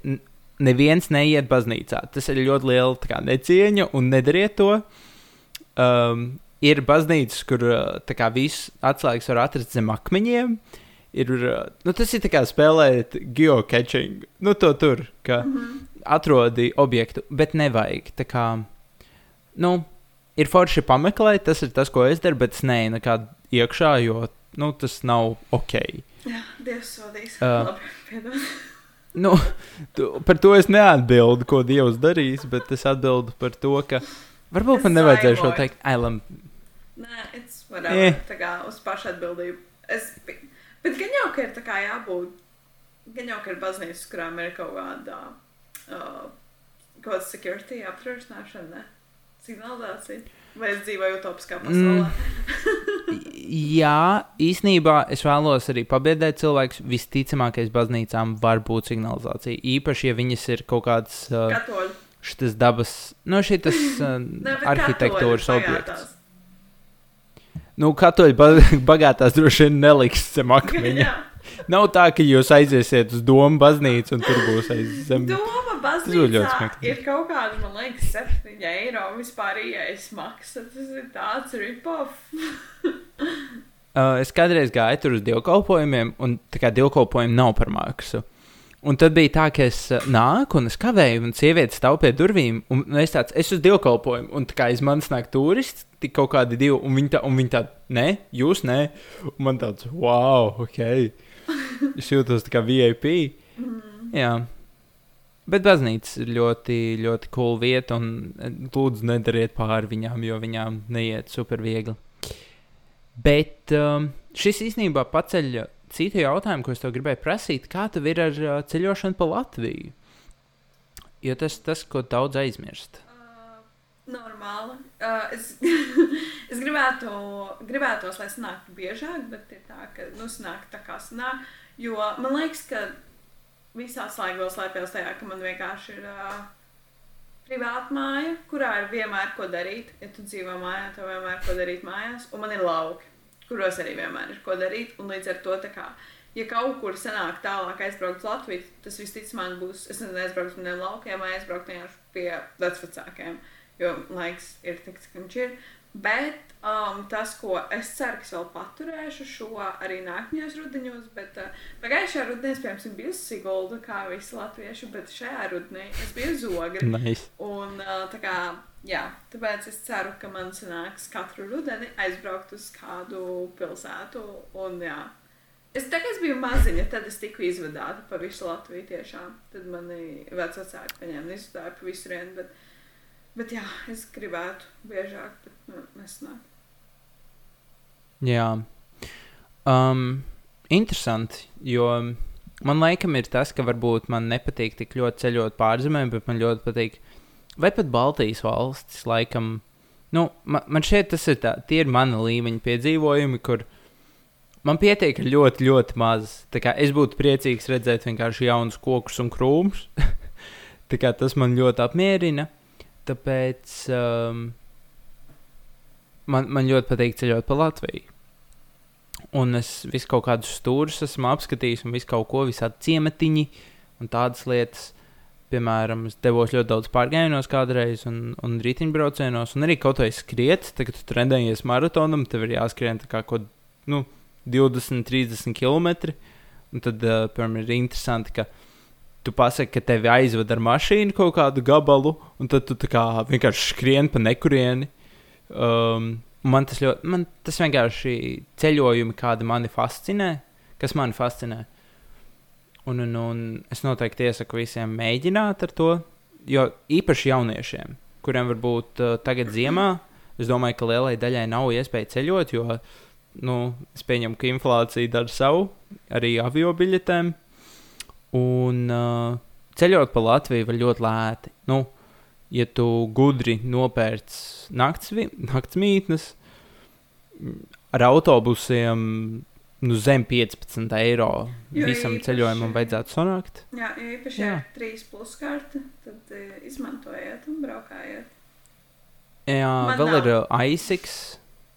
neviens neiet baznīcā. Tas ir ļoti liela kā, necieņa, un nedariet to. Um, ir baznīcas, kur kā, viss atslēgas var atrast zem akmeņiem. Ir, nu, tas ir kā spēlēt geocaching. Nu, to tur, ka mm -hmm. atrodi objektu, bet nevajag. Tā kā, nu, ir forši pameklēt, tas ir tas, ko es daru, bet es neeju nekādā iekšā, jo nu, tas nav ok. Jā, Dievs sodīs. Uh, Labi. Nu, tu, par to es neatbildu, ko Dievs darīs, bet es atbildu par to, ka varbūt man nevajadzēja šo teikt. Ailam, Nē, it's whatever. Eh. Tā kā uz pašatbildību. Es, bi- bet gan jau, ka ir tā kā jābūt, gan jau, ka ir baznīcas, kurām ir kaut kāda, uh, kaut kāda security apdrošināšana, ne? Signalizācija. Vai es dzīvoju utopiskā pasaulē? jā, īsnībā es vēlos arī pabiedēt cilvēkus. Visticamākais baznīcām var būt signalizācija. Īpaši, ja viņas ir kaut kāds uh, šis dabas, no šīs uh, arhitektūras objekts. Nu, katoļi ba- bagātās droši vien neliks zem akmeņa. Nav tā, ka jūs aiziesiet uz domu baznīcu un tur būs aiz zem. Doma smieklīgi. ir kaut kāda, man liekas, 7 eiro vispār ieejas maksa. Tas ir tāds rip-off. Uh, es kādreiz gāju tur uz dievkalpojumiem, un tā kā dievkalpojumi nav par maksu. Un tad bija tā, ka es uh, nāku un es kavēju, un sieviete stāv pie durvīm. Un es tāds, es uz dievkalpojumu, un tā kā aiz manis nāk turists, tik kaut kādi divi, un viņi tā, un viņi tā, nē, jūs nē. Un man tāds, wow, ok. Es jūtos kā VIP. Mm. Jā. Bet baznīca ir ļoti, ļoti cool vieta, un eh, lūdzu, nedariet pāri viņām, jo viņām neiet super viegli. Bet um, šis īstenībā paceļ citu jautājumu, ko es tev gribēju prasīt. Kā tev ir ar uh, ceļošanu pa Latviju? Jo tas tas, ko daudz aizmirst. Uh, normāli. Uh, es, es gribētu, gribētos, lai sanāktu biežāk, bet ir tā, ka nu, sanāk tā kā sanāk. Jo man liekas, ka visās laigos slēpjas tajā, ka man vienkārši ir uh, privāta māja, kurā ir vienmēr ko darīt. Ja tu dzīvo mājā, tev vienmēr ir ko darīt mājās, un man ir lauki, kuros arī vienmēr ir ko darīt. Un līdz ar to, kā, ja kaut kur sanāk tālāk aizbraukt uz Latviju, tas visticamāk būs, es nezinu, aizbraukt maniem laukiem aizbraukt vienkārši pie vecvecākiem, jo laiks ir tik, viņš ir. Bet um, tas, ko es ceru, ka vēl paturēšu šo arī nākamajos rudenos, bet uh, pagājušajā rudenī es, piemēram, biju Sigulda, kā visi latvieši, bet šajā rudenī es biju Zogri. Nice. Un uh, tā kā, jā, tāpēc es ceru, ka man sanāks katru rudeni aizbraukt uz kādu pilsētu. Un, jā. es es biju maziņa, tad es tiku izvadāta pa visu Latviju tiešām. Tad mani vecāki paņēma un izvadāja pa visurienu. Bet, bet jā, es gribētu biežāk, bet nu, nesanāk. Jā. Um, interesanti, jo man laikam ir tas, ka varbūt man nepatīk tik ļoti ceļot pārzemē, bet man ļoti patīk, vai pat Baltijas valstis, laikam. Nu, man, man šeit tas ir tā, tie ir mani līmeņa piedzīvojumi, kur man pietiek ar ļoti, ļoti maz. Tā kā es būtu priecīgs redzēt vienkārši jaunus kokus un krūmus. Tas man ļoti apmierina. Tāpēc um, man, man ļoti patīk ceļot pa Latviju. Un es visu kaut kādus stūrus esmu apskatījis, un visu kaut ko, visādi ciematiņi un tādas lietas. Piemēram, es devos ļoti daudz pārgājienos kādreiz, un, un riteņbraucienos, un arī kaut vai skriet. Tad, kad tu trendējies maratonam, tev ir jāskrien kā kaut nu, 20, 30 km. Un tad, uh, piemēram, ir interesanti, ka tu pasaki, ka tevi aizved ar mašīnu kaut kādu gabalu, un tad tu kā vienkārši skrien pa nekurieni. Um, man tas ļoti, man tas vienkārši ceļojumi, kādi mani fascinē, kas mani fascinē. Un, un, un es noteikti iesaku visiem mēģināt ar to, jo īpaši jauniešiem, kuriem varbūt uh, tagad ziemā, es domāju, ka lielai daļai nav iespēja ceļot, jo nu, es pieņemu, ka inflācija dara savu arī avio biļetēm. Un uh, ceļot pa Latviju var ļoti lēti. Nu, ja tu gudri nopērc nakts, naktsmītnes mm, ar autobusiem, nu, zem 15 eiro Jo visam īpaši- ceļojumam vajadzētu sanākt. Jā, jo īpaši Jā. trīs plus karte, tad uh, izmantojiet un braukājiet. Jā, Man vēl nav. ir uh, ISIX.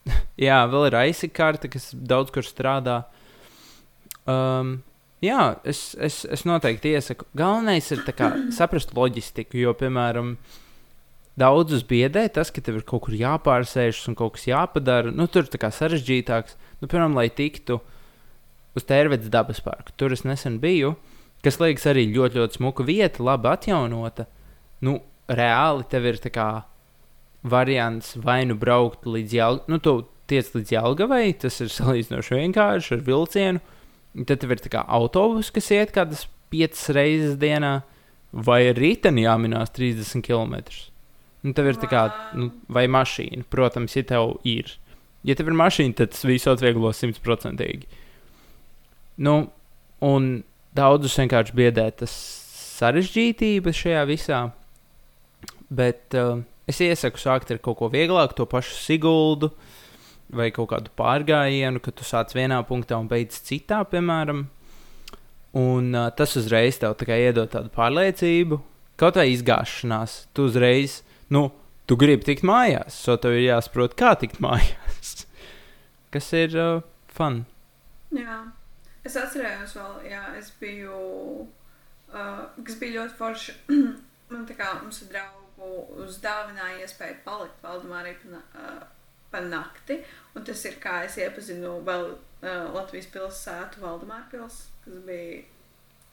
Jā, vēl ir ISIX karte, kas daudz kur strādā. Um, jā, es, es, es noteikti iesaku. Galvenais ir kā, saprast loģistiku, jo, piemēram, daudzus biedē tas, ka tev ir kaut kur jāpārsēžas un kaut kas jāpadara. Nu, tur ir sarežģītāks. Nu, piemēram, lai tiktu uz Tērvedes dabas parku. Tur es nesen biju, kas liekas arī ļoti, ļoti smuka vieta, labi atjaunota. Nu, reāli tev ir kā variants vai nu braukt līdz Jālgavai, nu, tu tiec līdz Jālgavai, tas ir salīdzinoši vienkārši ar vilcienu. Tad ir tā kā autobus, kas iet kādas piecas reizes dienā, vai riteni jāminās 30 km. Nu, tev ir tā kā, nu, vai mašīna, protams, ja tev ir. Ja tev ir mašīna, tad tas visu atvieglo simtprocentīgi. Nu, un daudzus vienkārši biedē tas sarežģītība šajā visā. Bet uh, es iesaku sākt ar kaut ko vieglāku, to pašu Siguldu vai kaut kādu pārgājienu, kad tu sāc vienā punktā un beidz citā, piemēram. Un uh, tas uzreiz tev tā iedod tādu pārliecību, kaut vai izgāšanās. Tu uzreiz, nu, tu gribi tikt mājās, so tev ir jāsaprot, kā tikt mājās. Kas ir uh, fun. Jā, es atcerējos, vēl, jā, es biju, uh, kas bija ļoti forši. Man tā kā mums ir draugu uzdāvināja iespēju palikt Valdemārī uh, pa nakti. Un tas ir kā es iepazinu vēl uh, Latvijas pilsētu Valdemāra pils, kas bija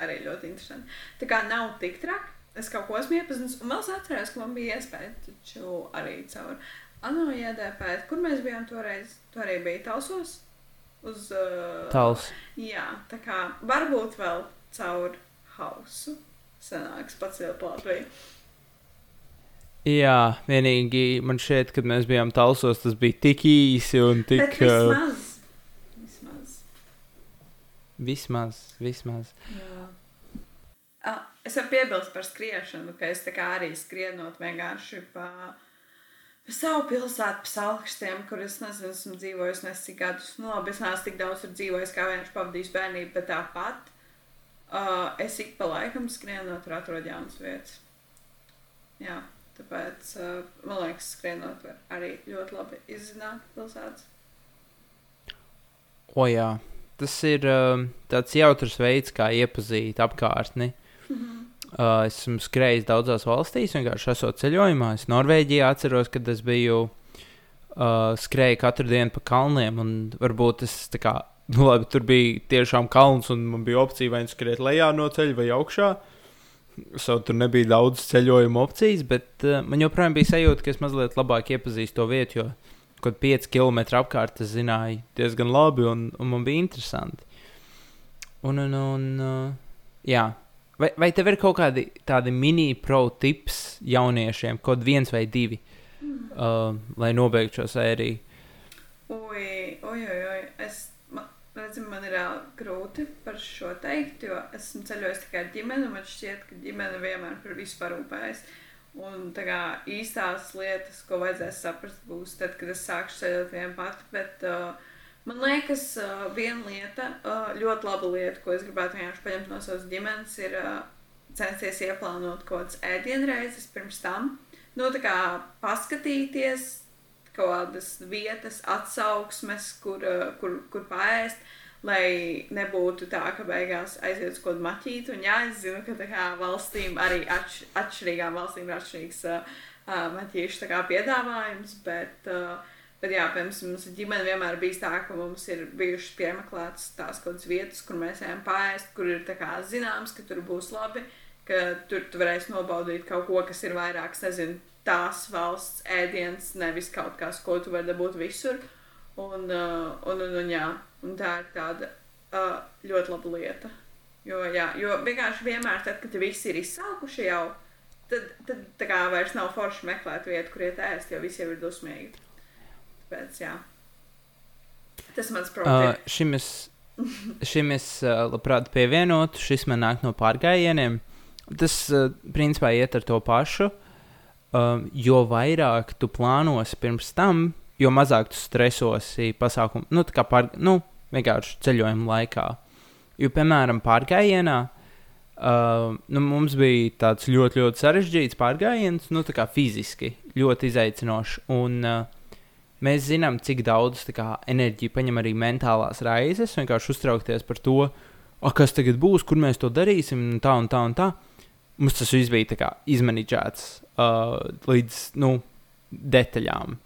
arī ļoti interesanti. Tā kā nav tik traki. Es kaut ko esmu iepazinis, un vēl es atceros, ka man bija iespēja taču arī caur ANO iedēpēt, kur mēs bijām toreiz. Tur arī bija Talsos. Uz, uh, Tals. Jā, tā kā varbūt vēl caur hausu sanāks pats vēl Latviju. Jā, vienīgi man šķiet, kad mēs bijām Talsos, tas bija tik īsi un tik. Bet vismaz. Vismaz. Vismaz, vismaz. Jā. Ah, es varu piebilst par skriešanu, ka es arī skrienot vienkārši pa, pa savu pilsētu, pa salkstiem, kur es nezinu, esmu dzīvojis nesik gadus. Nu, labi, es neesmu tik daudz tur dzīvojis, kā vienkārši pavadījis bērnību, bet tāpat uh, es ik pa laikam skrienot tur atrod jaunas vietas. Jā, tāpēc uh, man liekas, skrienot var arī ļoti labi izzināt pilsētas. O jā, tas ir um, tāds jautrs veids, kā iepazīt apkārtni. Mm -hmm. Uh, esmu skrējis daudzās valstīs, vienkārši esot ceļojumā. Es Norvēģijā atceros, kad es biju uh, skrēju katru dienu pa kalniem. Varbūt tas kā, nu, labi, tur bija tiešām kalns, un man bija opcija vai nu skriet lejā no ceļa vai augšā. So, tur nebija daudz ceļojumu opcijas, bet uh, man joprojām bija sajūta, ka es mazliet labāk iepazīstu to vietu, jo kaut kādā 5 km apkārt es zināju diezgan labi, un, un man bija interesanti. Un, un, un uh, jā. Vai, vai tev ir kaut kādi tādi mini-pro tips jauniešiem, kaut viens vai divi, uh, lai nobeigtu šo sēriju? Ui, ui, ui, ui. Es redzu, man ir grūti par šo teikt, jo esmu ceļojis tikai ar ģimeni. Man šķiet, ka ģimene vienmēr par visu parūpējas. Un tā kā īstās lietas, ko vajadzēs saprast, būs tad, kad es sākšu ceļot vien pati. Bet uh, man liekas, uh, viena lieta, uh, ļoti laba lieta, ko es gribētu vienkārši paņemt no savas ģimenes, ir uh, censties ieplānot kaut kādas ēdienreizes pirms tam. Nu, tā kā paskatīties, kaut kādas vietas, atsauksmes, kur, kur, kur paēst, lai nebūtu tā, ka beigās aiziet uz kaut kādu maķītu. Un jā, es zinu, ka kā valstīm arī atš, atšķirīgām valstīm ir atšķirīgs uh, uh, maķīšu piedāvājums, bet, uh, bet jā, piemēram, mums ģimene vienmēr bijis tā, ka mums ir bijušas piemeklētas tās kaut kādas vietas, kur mēs ejam paēst, kur ir kā zināms, ka tur būs labi, ka tur tu varēsi nobaudīt kaut ko, kas ir vairāk, nezinu, tās valsts ēdiens, nevis kaut kas, ko tu vari dabūt visur. Un, uh, un, un, un, jā, un tā ir tāda uh, ļoti laba lieta. Jo, jā, jo vienkārši vienmēr, tad, kad visi ir izsalkuši jau, tad, tad tā kā vairs nav forši meklēt vietu, kur iet ēst, jo visi jau ir dusmīgi. Tāpēc, jā. Tas mans Uh, problēmas. šim es, šim es uh, labprāt pievienotu. Šis man nāk no pārgājieniem. Tas uh, principā iet ar to pašu. Um, jo vairāk tu plānosi pirms tam, jo mazāk tu stresosi pasākumu, nu, tā kā pār, nu, vienkārši ceļojuma laikā. Jo, piemēram, pārgājienā uh, nu, mums bija tāds ļoti, ļoti sarežģīts pārgājiens, nu, tā kā fiziski ļoti izaicinošs. Un, uh, mēs zinām, cik daudz kā, enerģija paņem arī mentālās raizes, vienkārši uztraukties par to, "A, kas tagad būs, kur mēs to darīsim, un tā un tā un tā. Mums tas viss bija izmanīts uh, līdz nu, detaļām.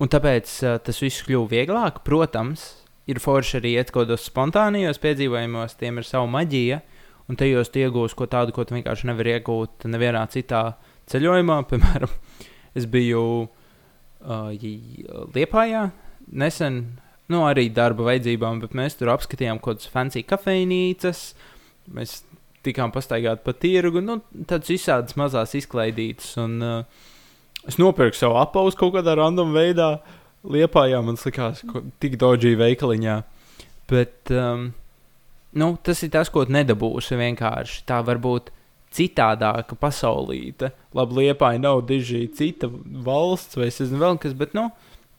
Un tāpēc uh, tas viss kļuva vieglāk. Protams, ir forši arī iet kaut kādos spontānijos piedzīvojumos, tiem ir sava maģija. Un tajos tu iegūsi ko tādu, ko tu vienkārši nevari iegūt nevienā citā ceļojumā. Piemēram, es biju uh, Liepājā. Nesen, nu, arī darba vajadzībām, bet mēs tur apskatījām kaut kādas fancy kafejnīcas. Mēs tikām pastaigāti pa tirgu, nu, tādas visādas mazas izklaidītas. Un, uh, es nopirku savu apausu kaut kādā random veidā. Liepājā man likās, ka tik dodžī veikaliņā. Bet um, nu, tas ir tas, ko nedabūsi vienkārši. Tā var būt citādāka pasaulīte. Labi, liepāja nav diži cita valsts vai es nezinu vēl kas, bet nu,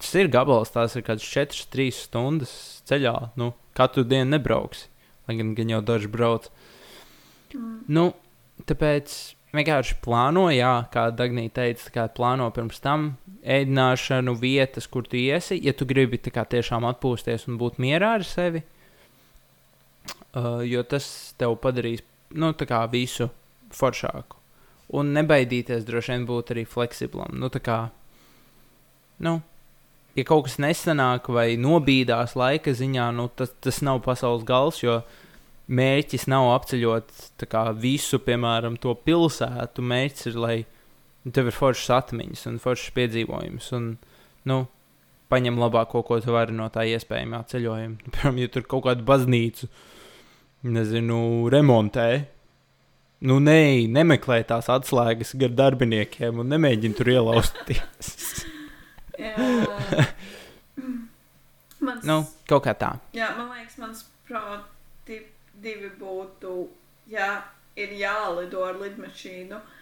tas ir gabals, tās ir kādas 4-3 stundas ceļā. Nu, katru dienu nebrauks, lai gan, gan jau daži brauc. Mm. Nu, tāpēc vienkārši plāno, jā, kā Dagnija teica, kā plāno pirms tam ēdināšanu, vietas, kur tu iesi. Ja tu gribi kā, tiešām atpūsties un būt mierā ar sevi, uh, jo tas tev padarīs nu, visu foršāku. Un nebaidīties droši vien būt arī fleksiblam. Nu, kā, nu, ja kaut kas nesanāk vai nobīdās laika ziņā, nu, tas, tas nav pasaules gals, jo mērķis nav apceļot kā, visu, piemēram, to pilsētu. Mērķis ir, lai tev ir foršas atmiņas un foršas piedzīvojums. Un, nu, paņem labāko, ko tu vari no tā iespējamā ceļojuma. Piemēram, ja tur kaut kādu baznīcu, nezinu, remontē, Nu, nē, nemeklē tās atslēgas gar darbiniekiem un nemēģini tur ielausties. mans, nu, kaut kā tā. Jā, man liekas, mans proti divi būtu, ja ir jālido ar lidmašīnu. Uh,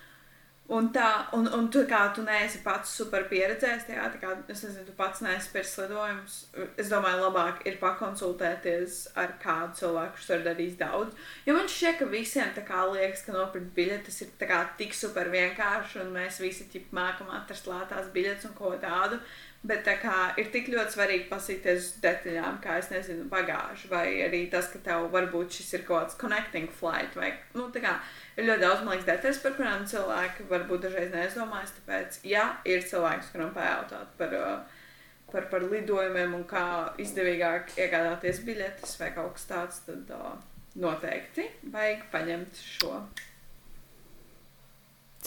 Un tā, un, un tu kā tu neesi pats super pieredzējis tajā, tā kā es nezinu, tu pats neesi pirms lidojums. Es domāju, labāk ir pakonsultēties ar kādu cilvēku, kurš tur darīs daudz. Jo man šķiet, ka visiem tā kā liekas, ka nopirkt biļetes ir kā, tik super vienkārši, un mēs visi ķip mākam atrast lētās biļetes un ko tādu. Bet kā ir tik ļoti svarīgi pasīties uz detaļām, kā es nezinu, bagāžu, vai arī tas, ka tev varbūt šis ir kaut kāds connecting flight, vai, nu, kā ir ļoti daudz, man liekas, detaļas, par kurām cilvēki varbūt dažreiz neizdomājas. Tāpēc, ja ir cilvēks, kuram pajautāt par, uh, par, par lidojumiem un kā izdevīgāk iegādāties biļetes vai kaut kas tāds, tad uh, noteikti vajag paņemt šo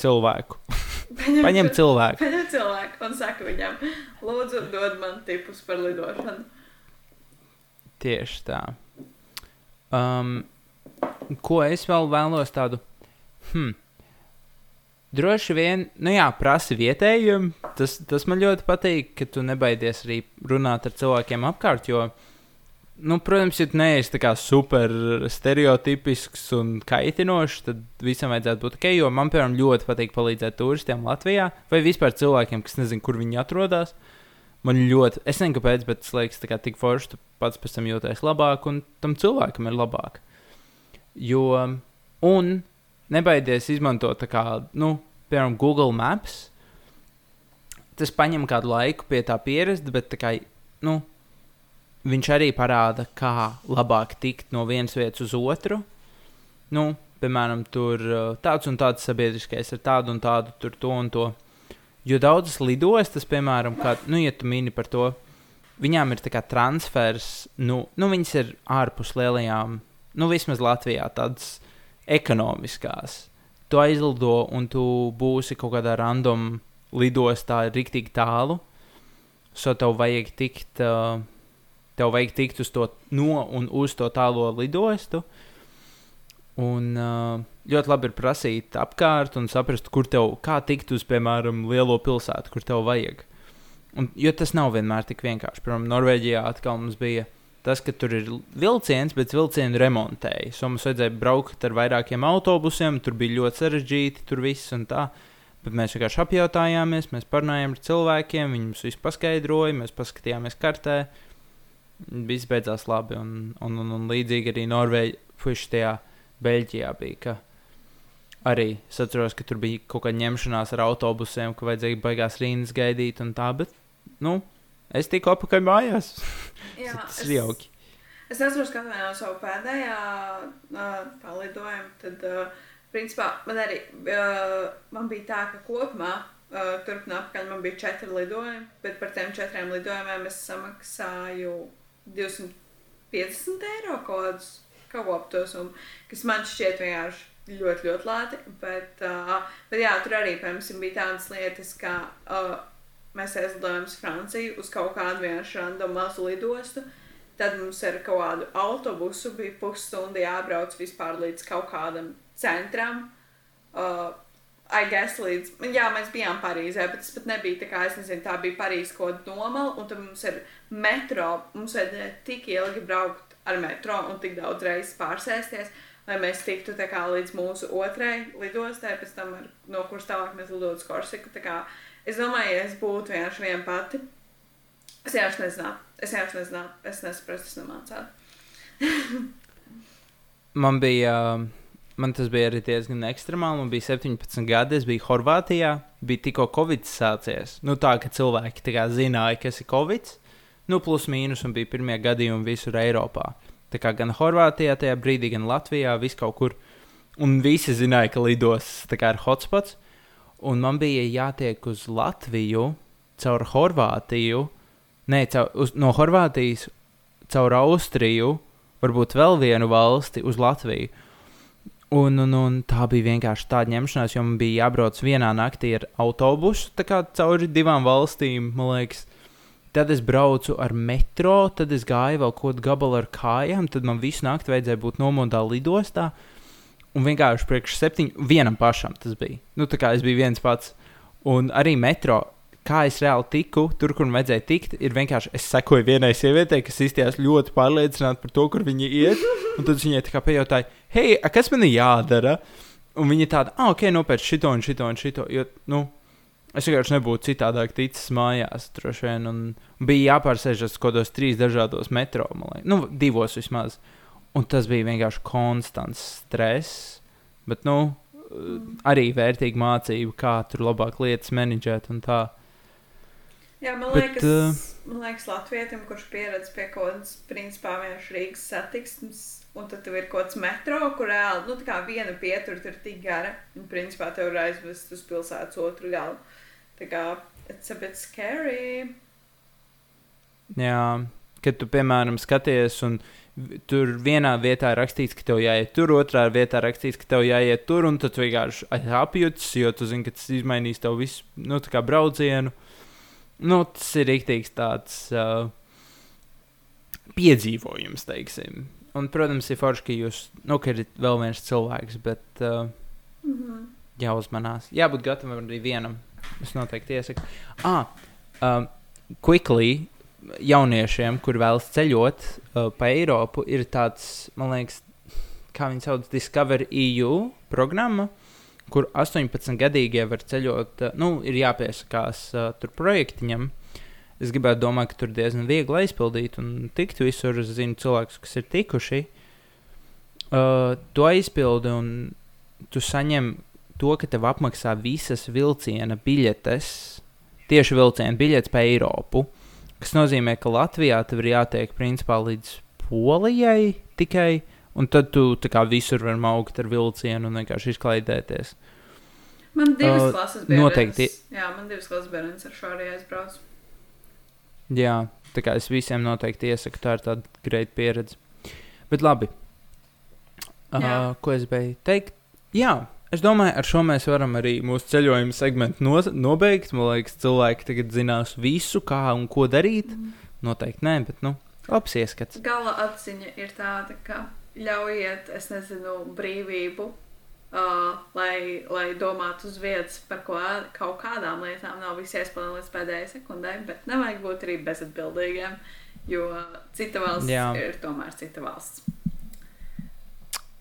cilvēku. Paņem, paņem cilvēku. Paņem cilvēku un saka viņam, lūdzu, dod man tipus par lidošanu. Tieši tā. Um, ko es vēl vēlos tādu Hmm. Droši vien, nu jā, prasa vietējiem. Tas, tas man ļoti patīk, ka tu nebaidies arī runāt ar cilvēkiem apkārt. Jo, nu, protams, ja neesi super stereotipisks un kaitinošs, tad visam vajadzētu būt ok. Jo man, piemēram, ļoti patīk palīdzēt turistiem Latvijā vai vispār cilvēkiem, kas nezina, kur viņi atrodas. Man ļoti, es nezinu, kāpēc, bet tas liekas, ka tik forši tu pats pēc tam jūties labāk, un tam cilvēkam ir labāk. Jo, un nebaidies izmantot kā, nu, piemēram, Google Maps. Tas prasa kādu laiku pie tā pierast, bet kā, nu, viņš arī parāda, kā labāk tikt no vienas vietas uz otru. Nu, piemēram, tur uh, tāds un tāds sabiedriskais ar tādu un tādu, tur to un to. Jo daudzas lidostas, piemēram, kā, nu, ja tu mini par to, viņām ir transfers, nu, nu viņas ir ārpus lielajām, nu, vismaz Latvijā tādas ekonomiskās. Tu aizlido un tu būsi kaut kādā random lidostā, rīktīgi tālu. So tev vajag tikt, uh, tev vajag tikt uz to no un uz to tālo lidostu. Un uh, ļoti labi ir prasīt apkārt un saprast, kur tev, kā tikt uz, piemēram, lielo pilsētu, kur tev vajag. Un, jo tas nav vienmēr tik vienkārši. Piemēram, Norvēģijā atkal mums bija uh, tas, ka tur ir vilciens, bet vilcienu remontēja. So mums vajadzēja braukt ar vairākiem autobusiem, tur bija ļoti sarežģīti, tur viss un tā. Bet mēs vienkārši apjautājāmies, mēs parunājām ar cilvēkiem, viņi mums visu paskaidroja, mēs paskatījāmies kartē. Viss beidzās labi, un, un, un, un līdzīgi arī Norvēģijā, tajā Beļģijā bija. Ka arī es atceros, ka tur bija kaut kāda ņemšanās ar autobusiem, ka vajadzēja baigās rindas gaidīt un tā, bet, nu, es tiku apakaļ mājās. Jā, tas ir jauki. Es atceros, ka no savu pēdējā uh, palidojumu, tad, uh, principā, man arī uh, man bija tā, ka kopumā uh, turp un apakaļ man bija četri lidojumi, bet par tiem četriem lidojumiem es samaksāju 250 eiro kaut kādus to summu, kas man šķiet vienkārši ļoti, ļoti lēti. Bet, uh, bet jā, tur arī, piemēram, bija tādas lietas, kā uh, mēs aizlidojam uz Franciju uz kaut kādu vienkārši random mazu lidostu. Tad mums ar kaut kādu autobusu bija pusstunda jābrauc vispār līdz kaut kādam centram. Uh, I guess līdz, jā, mēs bijām Parīzē, bet tas pat nebija tā kā, es nezinu, tā bija Parīzes kaut nomala, un tad mums ir metro, mums vajadzēja tik ilgi braukt ar metro un tik daudz reizes pārsēsties, lai mēs tiktu tā kā līdz mūsu otrai lidostai, pēc tam, ar, no kuras tālāk mēs lidotu uz Korsiku, tā kā, es domāju, ja es būtu vienkārši viena pati, es vienkārši nezinātu, es vienkārši nezinātu, es nesaprastu, es nemācātu. Man bija, uh, man tas bija arī diezgan ekstremāli. Man bija 17 gadi, es biju Horvātijā, bija tikko Covid sācies. Nu, tā ka cilvēki tā kā zināja, kas ir Covid. Nu, plus mīnus, un bija pirmie gadījumi visur Eiropā. Tā kā gan Horvātijā, tajā brīdī, gan Latvijā, vis kaut kur. Un visi zināja, ka lidos tā kā ir hotspots. Un man bija jātiek uz Latviju caur Horvātiju, ne, caur, uz, no Horvātijas caur Austriju, varbūt vēl vienu valsti uz Latviju. Un, un, un tā bija vienkārši tāda ņemšanās, jo man bija jābrauc vienā naktī ar autobusu, tā kā cauri divām valstīm, man liekas. Tad es braucu ar metro, tad es gāju vēl kaut kādu gabalu ar kājām, tad man visu nakti vajadzēja būt nomodā lidostā. Un vienkārši priekš septiņu, vienam pašam tas bija. Nu, tā kā es biju viens pats. Un arī metro, kā es reāli tiku tur, kur man vajadzēja tikt, ir vienkārši es sekoju vienai sievietei, kas izstījās ļoti pārliecināta par to, kur viņa iet. Un tad viņai tā kā pajautāju, hei, kas man ir jādara? Un viņa tāda, ah, ok, nopērc šito un šito un šito. Jo, nu, es vienkārši nebūtu citādāk ticis mājās, droši vien. Un bija jāpārsēžas kaut kādos trīs dažādos metro, nu, divos vismaz. Un tas bija vienkārši konstants stress. Bet, nu, arī vērtīga mācība, kā tur labāk lietas menedžēt un tā. Jā, man Bet, liekas, uh, man liekas Latvijam, kurš pieredz pie kaut kādas, principā, vienkārši Rīgas satiksmes, un tad tev ir kaut kāds metro, kur reāli, nu, tā kā viena pietura tur ir tik gara, un, principā, tev ir aizvest uz pilsētas otru galu. Tā kā, it's a bit scary. Jā, kad tu, piemēram, skaties, un tur vienā vietā rakstīts, ka tev jāiet tur, otrā vietā rakstīts, ka tev jāiet tur, un tad tu vienkārši apjūts, jo tu zini, ka tas izmainīs tev visu, nu, tā kā braucienu. Nu, tas ir rīktīgs tāds uh, piedzīvojums, teiksim. Un, protams, ir forši, ka jūs, nu, ka ir vēl viens cilvēks, bet uh, Mm -hmm. jāuzmanās. Jābūt gatavam arī vienam. Es noteikti iesaku. Ah, um, quickly, jauniešiem, kur vēlas ceļot uh, pa Eiropu, ir tāds, man liekas, kā viņi sauc, Discover EU programma, kur 18 gadīgie var ceļot, uh, nu, ir jāpiesakās uh, tur projektiņam. Es gribētu domāt, ka tur diezgan viegli aizpildīt un tikt visur. Es zinu cilvēkus, kas ir tikuši. Uh, to aizpildi un tu saņem to, ka tev apmaksā visas vilciena biļetes, tieši vilciena biļetes pa Eiropu. Tas nozīmē, ka Latvijā tev ir jātiek principā līdz Polijai tikai, un tad tu kā visur vari augt ar vilcienu un vienkārši izklaidēties. Man divas Uh, klases bija. noteikti. Jā, man divas klases bērns ar šo arī aizbraucu. Jā, tā kā es visiem noteikti iesaku, tā ir tāda greita pieredze. Bet labi. Uh, ko es beigtu teikt? Jā, es domāju, ar šo mēs varam arī mūsu ceļojuma segmentu no, nobeigt. Man liekas, cilvēki tagad zinās visu, kā un ko darīt. Mm. Noteikti nē, bet nu, labs ieskats. Gala atziņa ir tāda, ka ļaujiet, es nezinu, brīvību, uh, lai, lai domātu uz vietas par ko, kaut kādām lietām. Nav viss jāizplāno līdz pēdējai sekundē, bet nevajag būt arī bezatbildīgiem, jo cita valsts. Jā. ir tomēr cita valsts.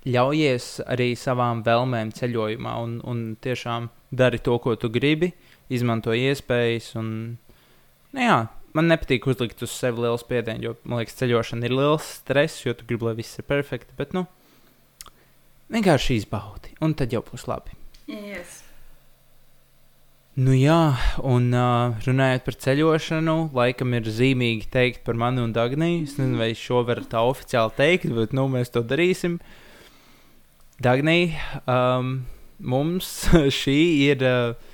Ļaujies arī savām vēlmēm ceļojumā un, un tiešām dari to, ko tu gribi, izmanto iespējas. Un, nu, jā, man nepatīk uzlikt uz sevi lielu spiedienu, jo man liekas, ceļošana ir liels stress, jo tu gribi, lai viss ir perfekti. Bet, nu, vienkārši izbaudi, un tad jau būs labi. Yes. Nu, jā, un uh, runājot par ceļošanu, laikam ir zīmīgi teikt par mani un Dagniju. Es nezinu, vai šo var tā oficiāli teikt, bet nu, mēs to darīsim. Dagnija, um, mums šī ir uh,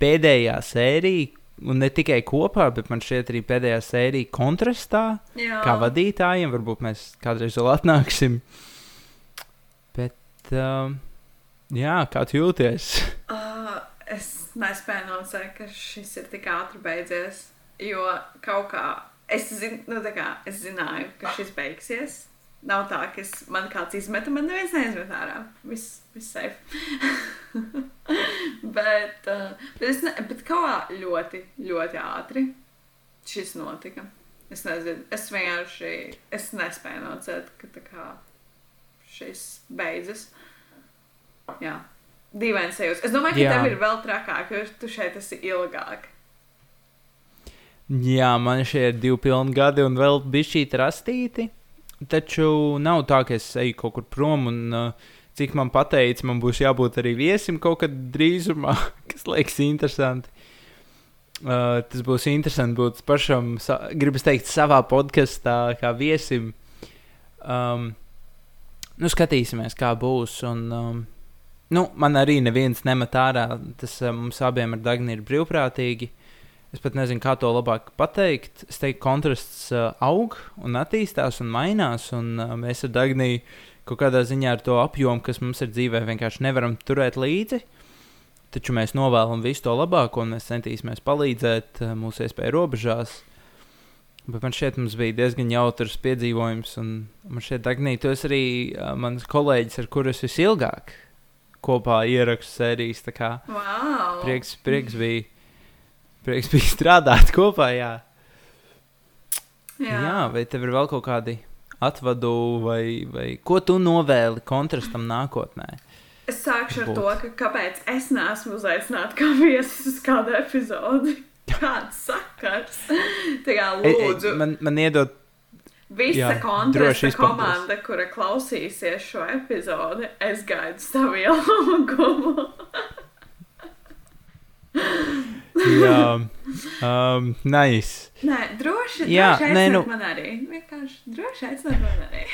pēdējā sērija, un ne tikai kopā, bet man šķiet arī pēdējā sērija kontrastā, Jā. kā vadītājiem. Varbūt mēs kādreiz vēl atnāksim. Bet, um, jā, kā tu jūties? Uh, es nespēju nocēt, ka šis ir tik ātri beidzies. Jo kaut kā es, zin, nu, kā, es zināju, ka šis beigsies. Nav tā, ka es, man kāds izmeta, man neviens neizmet ārā. Viss vis safe. bet, uh, bet, es ne, bet kā ļoti, ļoti ātri šis notika. Es nezinu, es vienkārši es nespēju nocēt, ka tā kā šis beidzas. Jā, dīvains sajūta. Es domāju, ka Jā. tev ir vēl trakāk, jo tu šeit esi ilgāk. Jā, man šie ir divi pilni gadi un vēl bišķīt rastīti. Taču nav tā, ka es eju kaut kur prom un uh, cik man pateica, man būs jābūt arī viesim kaut kad drīzumā, kas liekas interesanti. Uh, tas būs interesanti būt pašam, sa, gribas teikt, savā podkāstā, kā viesim. Um, nu, skatīsimies, kā būs. Un, um, nu, man arī neviens nemet ārā. Tas uh, mums abiem ar Dagni ir brīvprātīgi. Es pat nezinu, kā to labāk pateikt. Es teiktu, kontrasts uh, aug un attīstās un mainās. Un, uh, mēs ar Dagniju kaut kādā ziņā ar to apjomu, kas mums ir dzīvē, vienkārši nevaram turēt līdzi. Taču mēs novēlam visu to labāko un mēs centīsimies palīdzēt uh, mūsu iespēju robežās. Bet man šķiet, mums bija diezgan jautrs piedzīvojums. Un man šķiet, Dagnija, tu esi arī uh, mans kolēģis, ar kuru es visilgāk kopā ierakstu sērijas. Wow. Prieks, prieks bija prieks bija strādāt kopā. Jā. Jā. jā, vai tev ir vēl kaut kādi atvadu, vai, vai ko tu novēli kontrastam nākotnē? Es sākšu ar Būt. to, ka kāpēc es neesmu uzaicināta kā viesis uz kādu epizodi. Kāds sakars? Tā kā e, e, lūdzu. Man, man iedod. Visa kontrasta komanda, kura klausīsies šo epizodi, es gaidu savu ielūgumu. Jā, um, nice. Nē, droši. Jā, droši nē, nu. Man arī. Vienkārši droši aicināt man arī.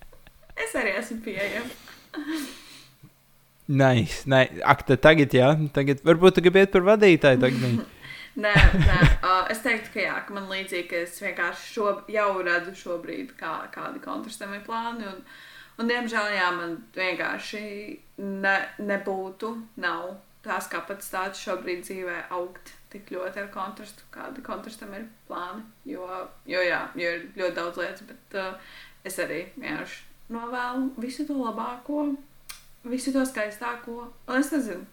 es arī esmu pieejama. Nice. Nē, ak, tad tagad, jā, tagad varbūt tu gribi iet par vadītāju. Tagad, nē, nē. Uh, es teiktu, ka jā, ka man līdzīgi, ka es vienkārši šo, jau redzu šobrīd, kā, kādi kontrastam ir plāni. Un, un diemžēl, jā, man vienkārši ne, nebūtu, nav tās kapacitātes šobrīd dzīvē augt tik ļoti ar kontrastu, kāda kontrastam ir plāni. Jo, jo jā, jo ir ļoti daudz lietas, bet uh, es arī vienkārši novēlu visu to labāko, visu to skaistāko. Es nezinu,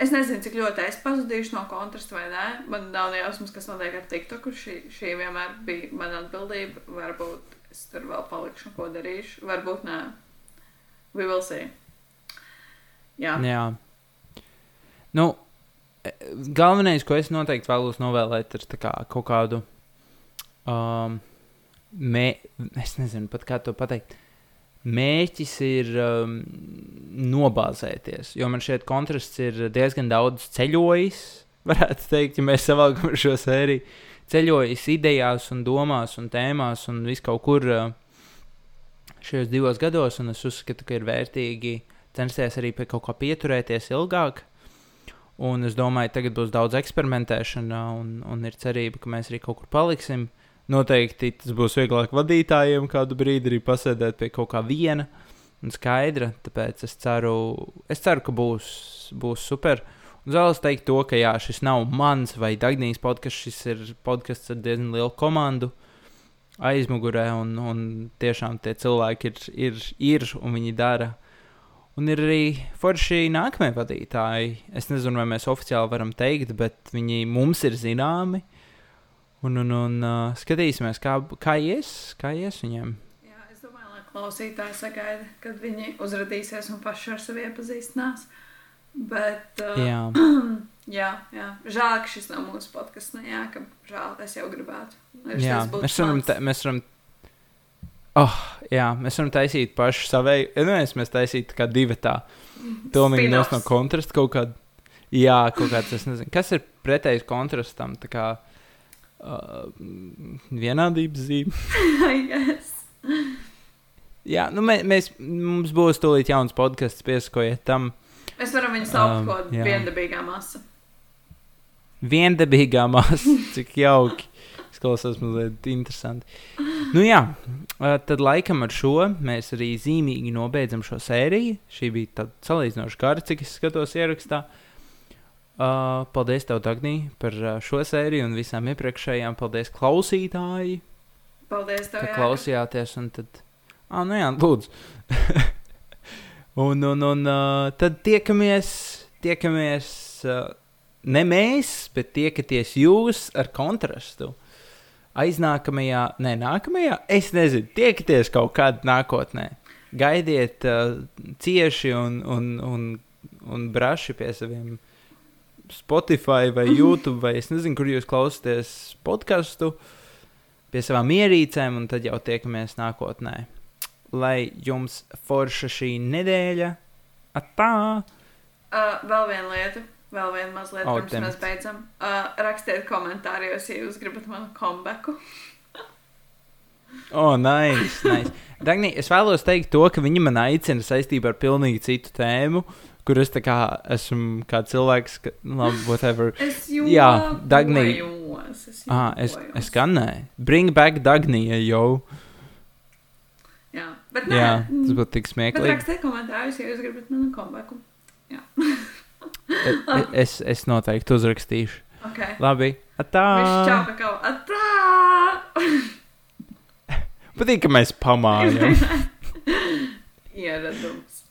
es nezinu, cik ļoti es pazudīšu no kontrasta vai nē. Man nav nejausmas, kas notiek ar TikToku. Šī, šī vienmēr bija mana atbildība. Varbūt es tur vēl palikšu, ko darīšu. Varbūt nē. We will see. Jā. Jā. Nu, e, galvenais, ko es noteikti vēlos novēlēt, ir kā kaut kādu. Um, mē, es nezinu pat kā to pateikt. Mēķis ir um, nobāzēties, jo man šeit kontrasts ir diezgan daudz ceļojis. Varētu teikt, ja mēs savalkam šo sēriju, ceļojis idejās, un domās un tēmās un vis kaut kur uh, šajos divos gados. Es uzskatu, ka ir vērtīgi censties arī pie kaut kā pieturēties ilgāk. Un es domāju, tagad būs daudz eksperimentēšana, un, un ir cerība, ka mēs arī kaut kur paliksim. Noteikti tas būs vieglāk vadītājiem kādu brīdi arī pasēdēt pie kaut kā viena un skaidra. Tāpēc es ceru, es ceru ka būs, būs super. Un vēl es teiktu to, ka jā, šis nav mans vai Dagnijas podkāsts, šis ir podkāsts ar diezgan lielu komandu aizmugurē, un, un tiešām tie cilvēki ir, ir, ir un viņi dara Un ir arī forši nākamie vadītāji. Es nezinu, vai mēs oficiāli varam teikt, bet viņi mums ir zināmi. Un, un, un uh, skatīsimies, kā, kā ies, kā ies viņiem. Jā, es domāju, lai klausītāji sagaida, kad viņi uzrādīsies un paši ar sevi iepazīstinās. Bet, uh, jā. jā, jā, žēl, ka šis nav mūsu podkāsts. Ka žēl, es jau gribētu. Jā, mēs varam, te, mēs varam Oh, jā, mēs varam taisīt pašu savēju. Nu, mēs taisītu kā divi tā. Pilnīgi no kontrasta kaut kāda. Jā, kaut kāds, es nezinu, kas ir pretējs kontrastam. Tā kā uh, vienādības zīme. yes. Jā, nu mē, mēs, mums būs tūlīt jauns podkāsts, piesakojiet tam. Mēs varam viņu saukt um, par viendabīgā masa. Viendabīgā masa, cik jauki. Izklausās mazliet interesanti. Nu, jā, tad laikam ar šo mēs arī zīmīgi nobeidzam šo sēriju. Šī bija tāda salīdzinoši gara, cik es skatos ierakstā. Uh, paldies, tev, Dārgnī, par šo sēriju un visām iepriekšējām. Paldies, klausītāji, Paldies, tev! ka klausījāties. Un tad, ah, nu jā, lūdzu. un un, un uh, tad tiekamies, tiekamies uh, ne mēs, bet tiekaties jūs ar kontrastu. Aiznākamajā, nē, nākamajā, es nezinu, tiekaties kaut kādā nākotnē. Gaidiet uh, cieši un, un, un, un braši pie saviem Spotify vai YouTube, vai es nezinu, kur jūs klausāties podkāstu, pie savām ierīcēm, un tad jau tiekamies nākotnē. Lai jums forša šī nedēļa, atā! Uh, vēl viena lieta, vēl viena mazliet, Oh, pirms mēs beidzam. Uh, rakstiet komentārijos, ja jūs gribat manu kombeku. O, oh, nice, nice. Dagni, es vēlos teikt to, ka viņi man aicina saistībā ar pilnīgi citu tēmu, kur es kā esmu kā cilvēks, ka, nu, labi, whatever. Es Jā, Dagny. jokojos, Es Ah, es, es gan nē. Bring back Dagnija jau. Jā, bet nē. Jā, tas būtu tik Bet smieklīgi. rakstiet komentārus, ja jūs gribat manu kombeku. Jā. E- e- Es, es noteikti uzrakstīšu. ok. Labi. Atā! Patīk, ka mēs pamājam. Ieradums.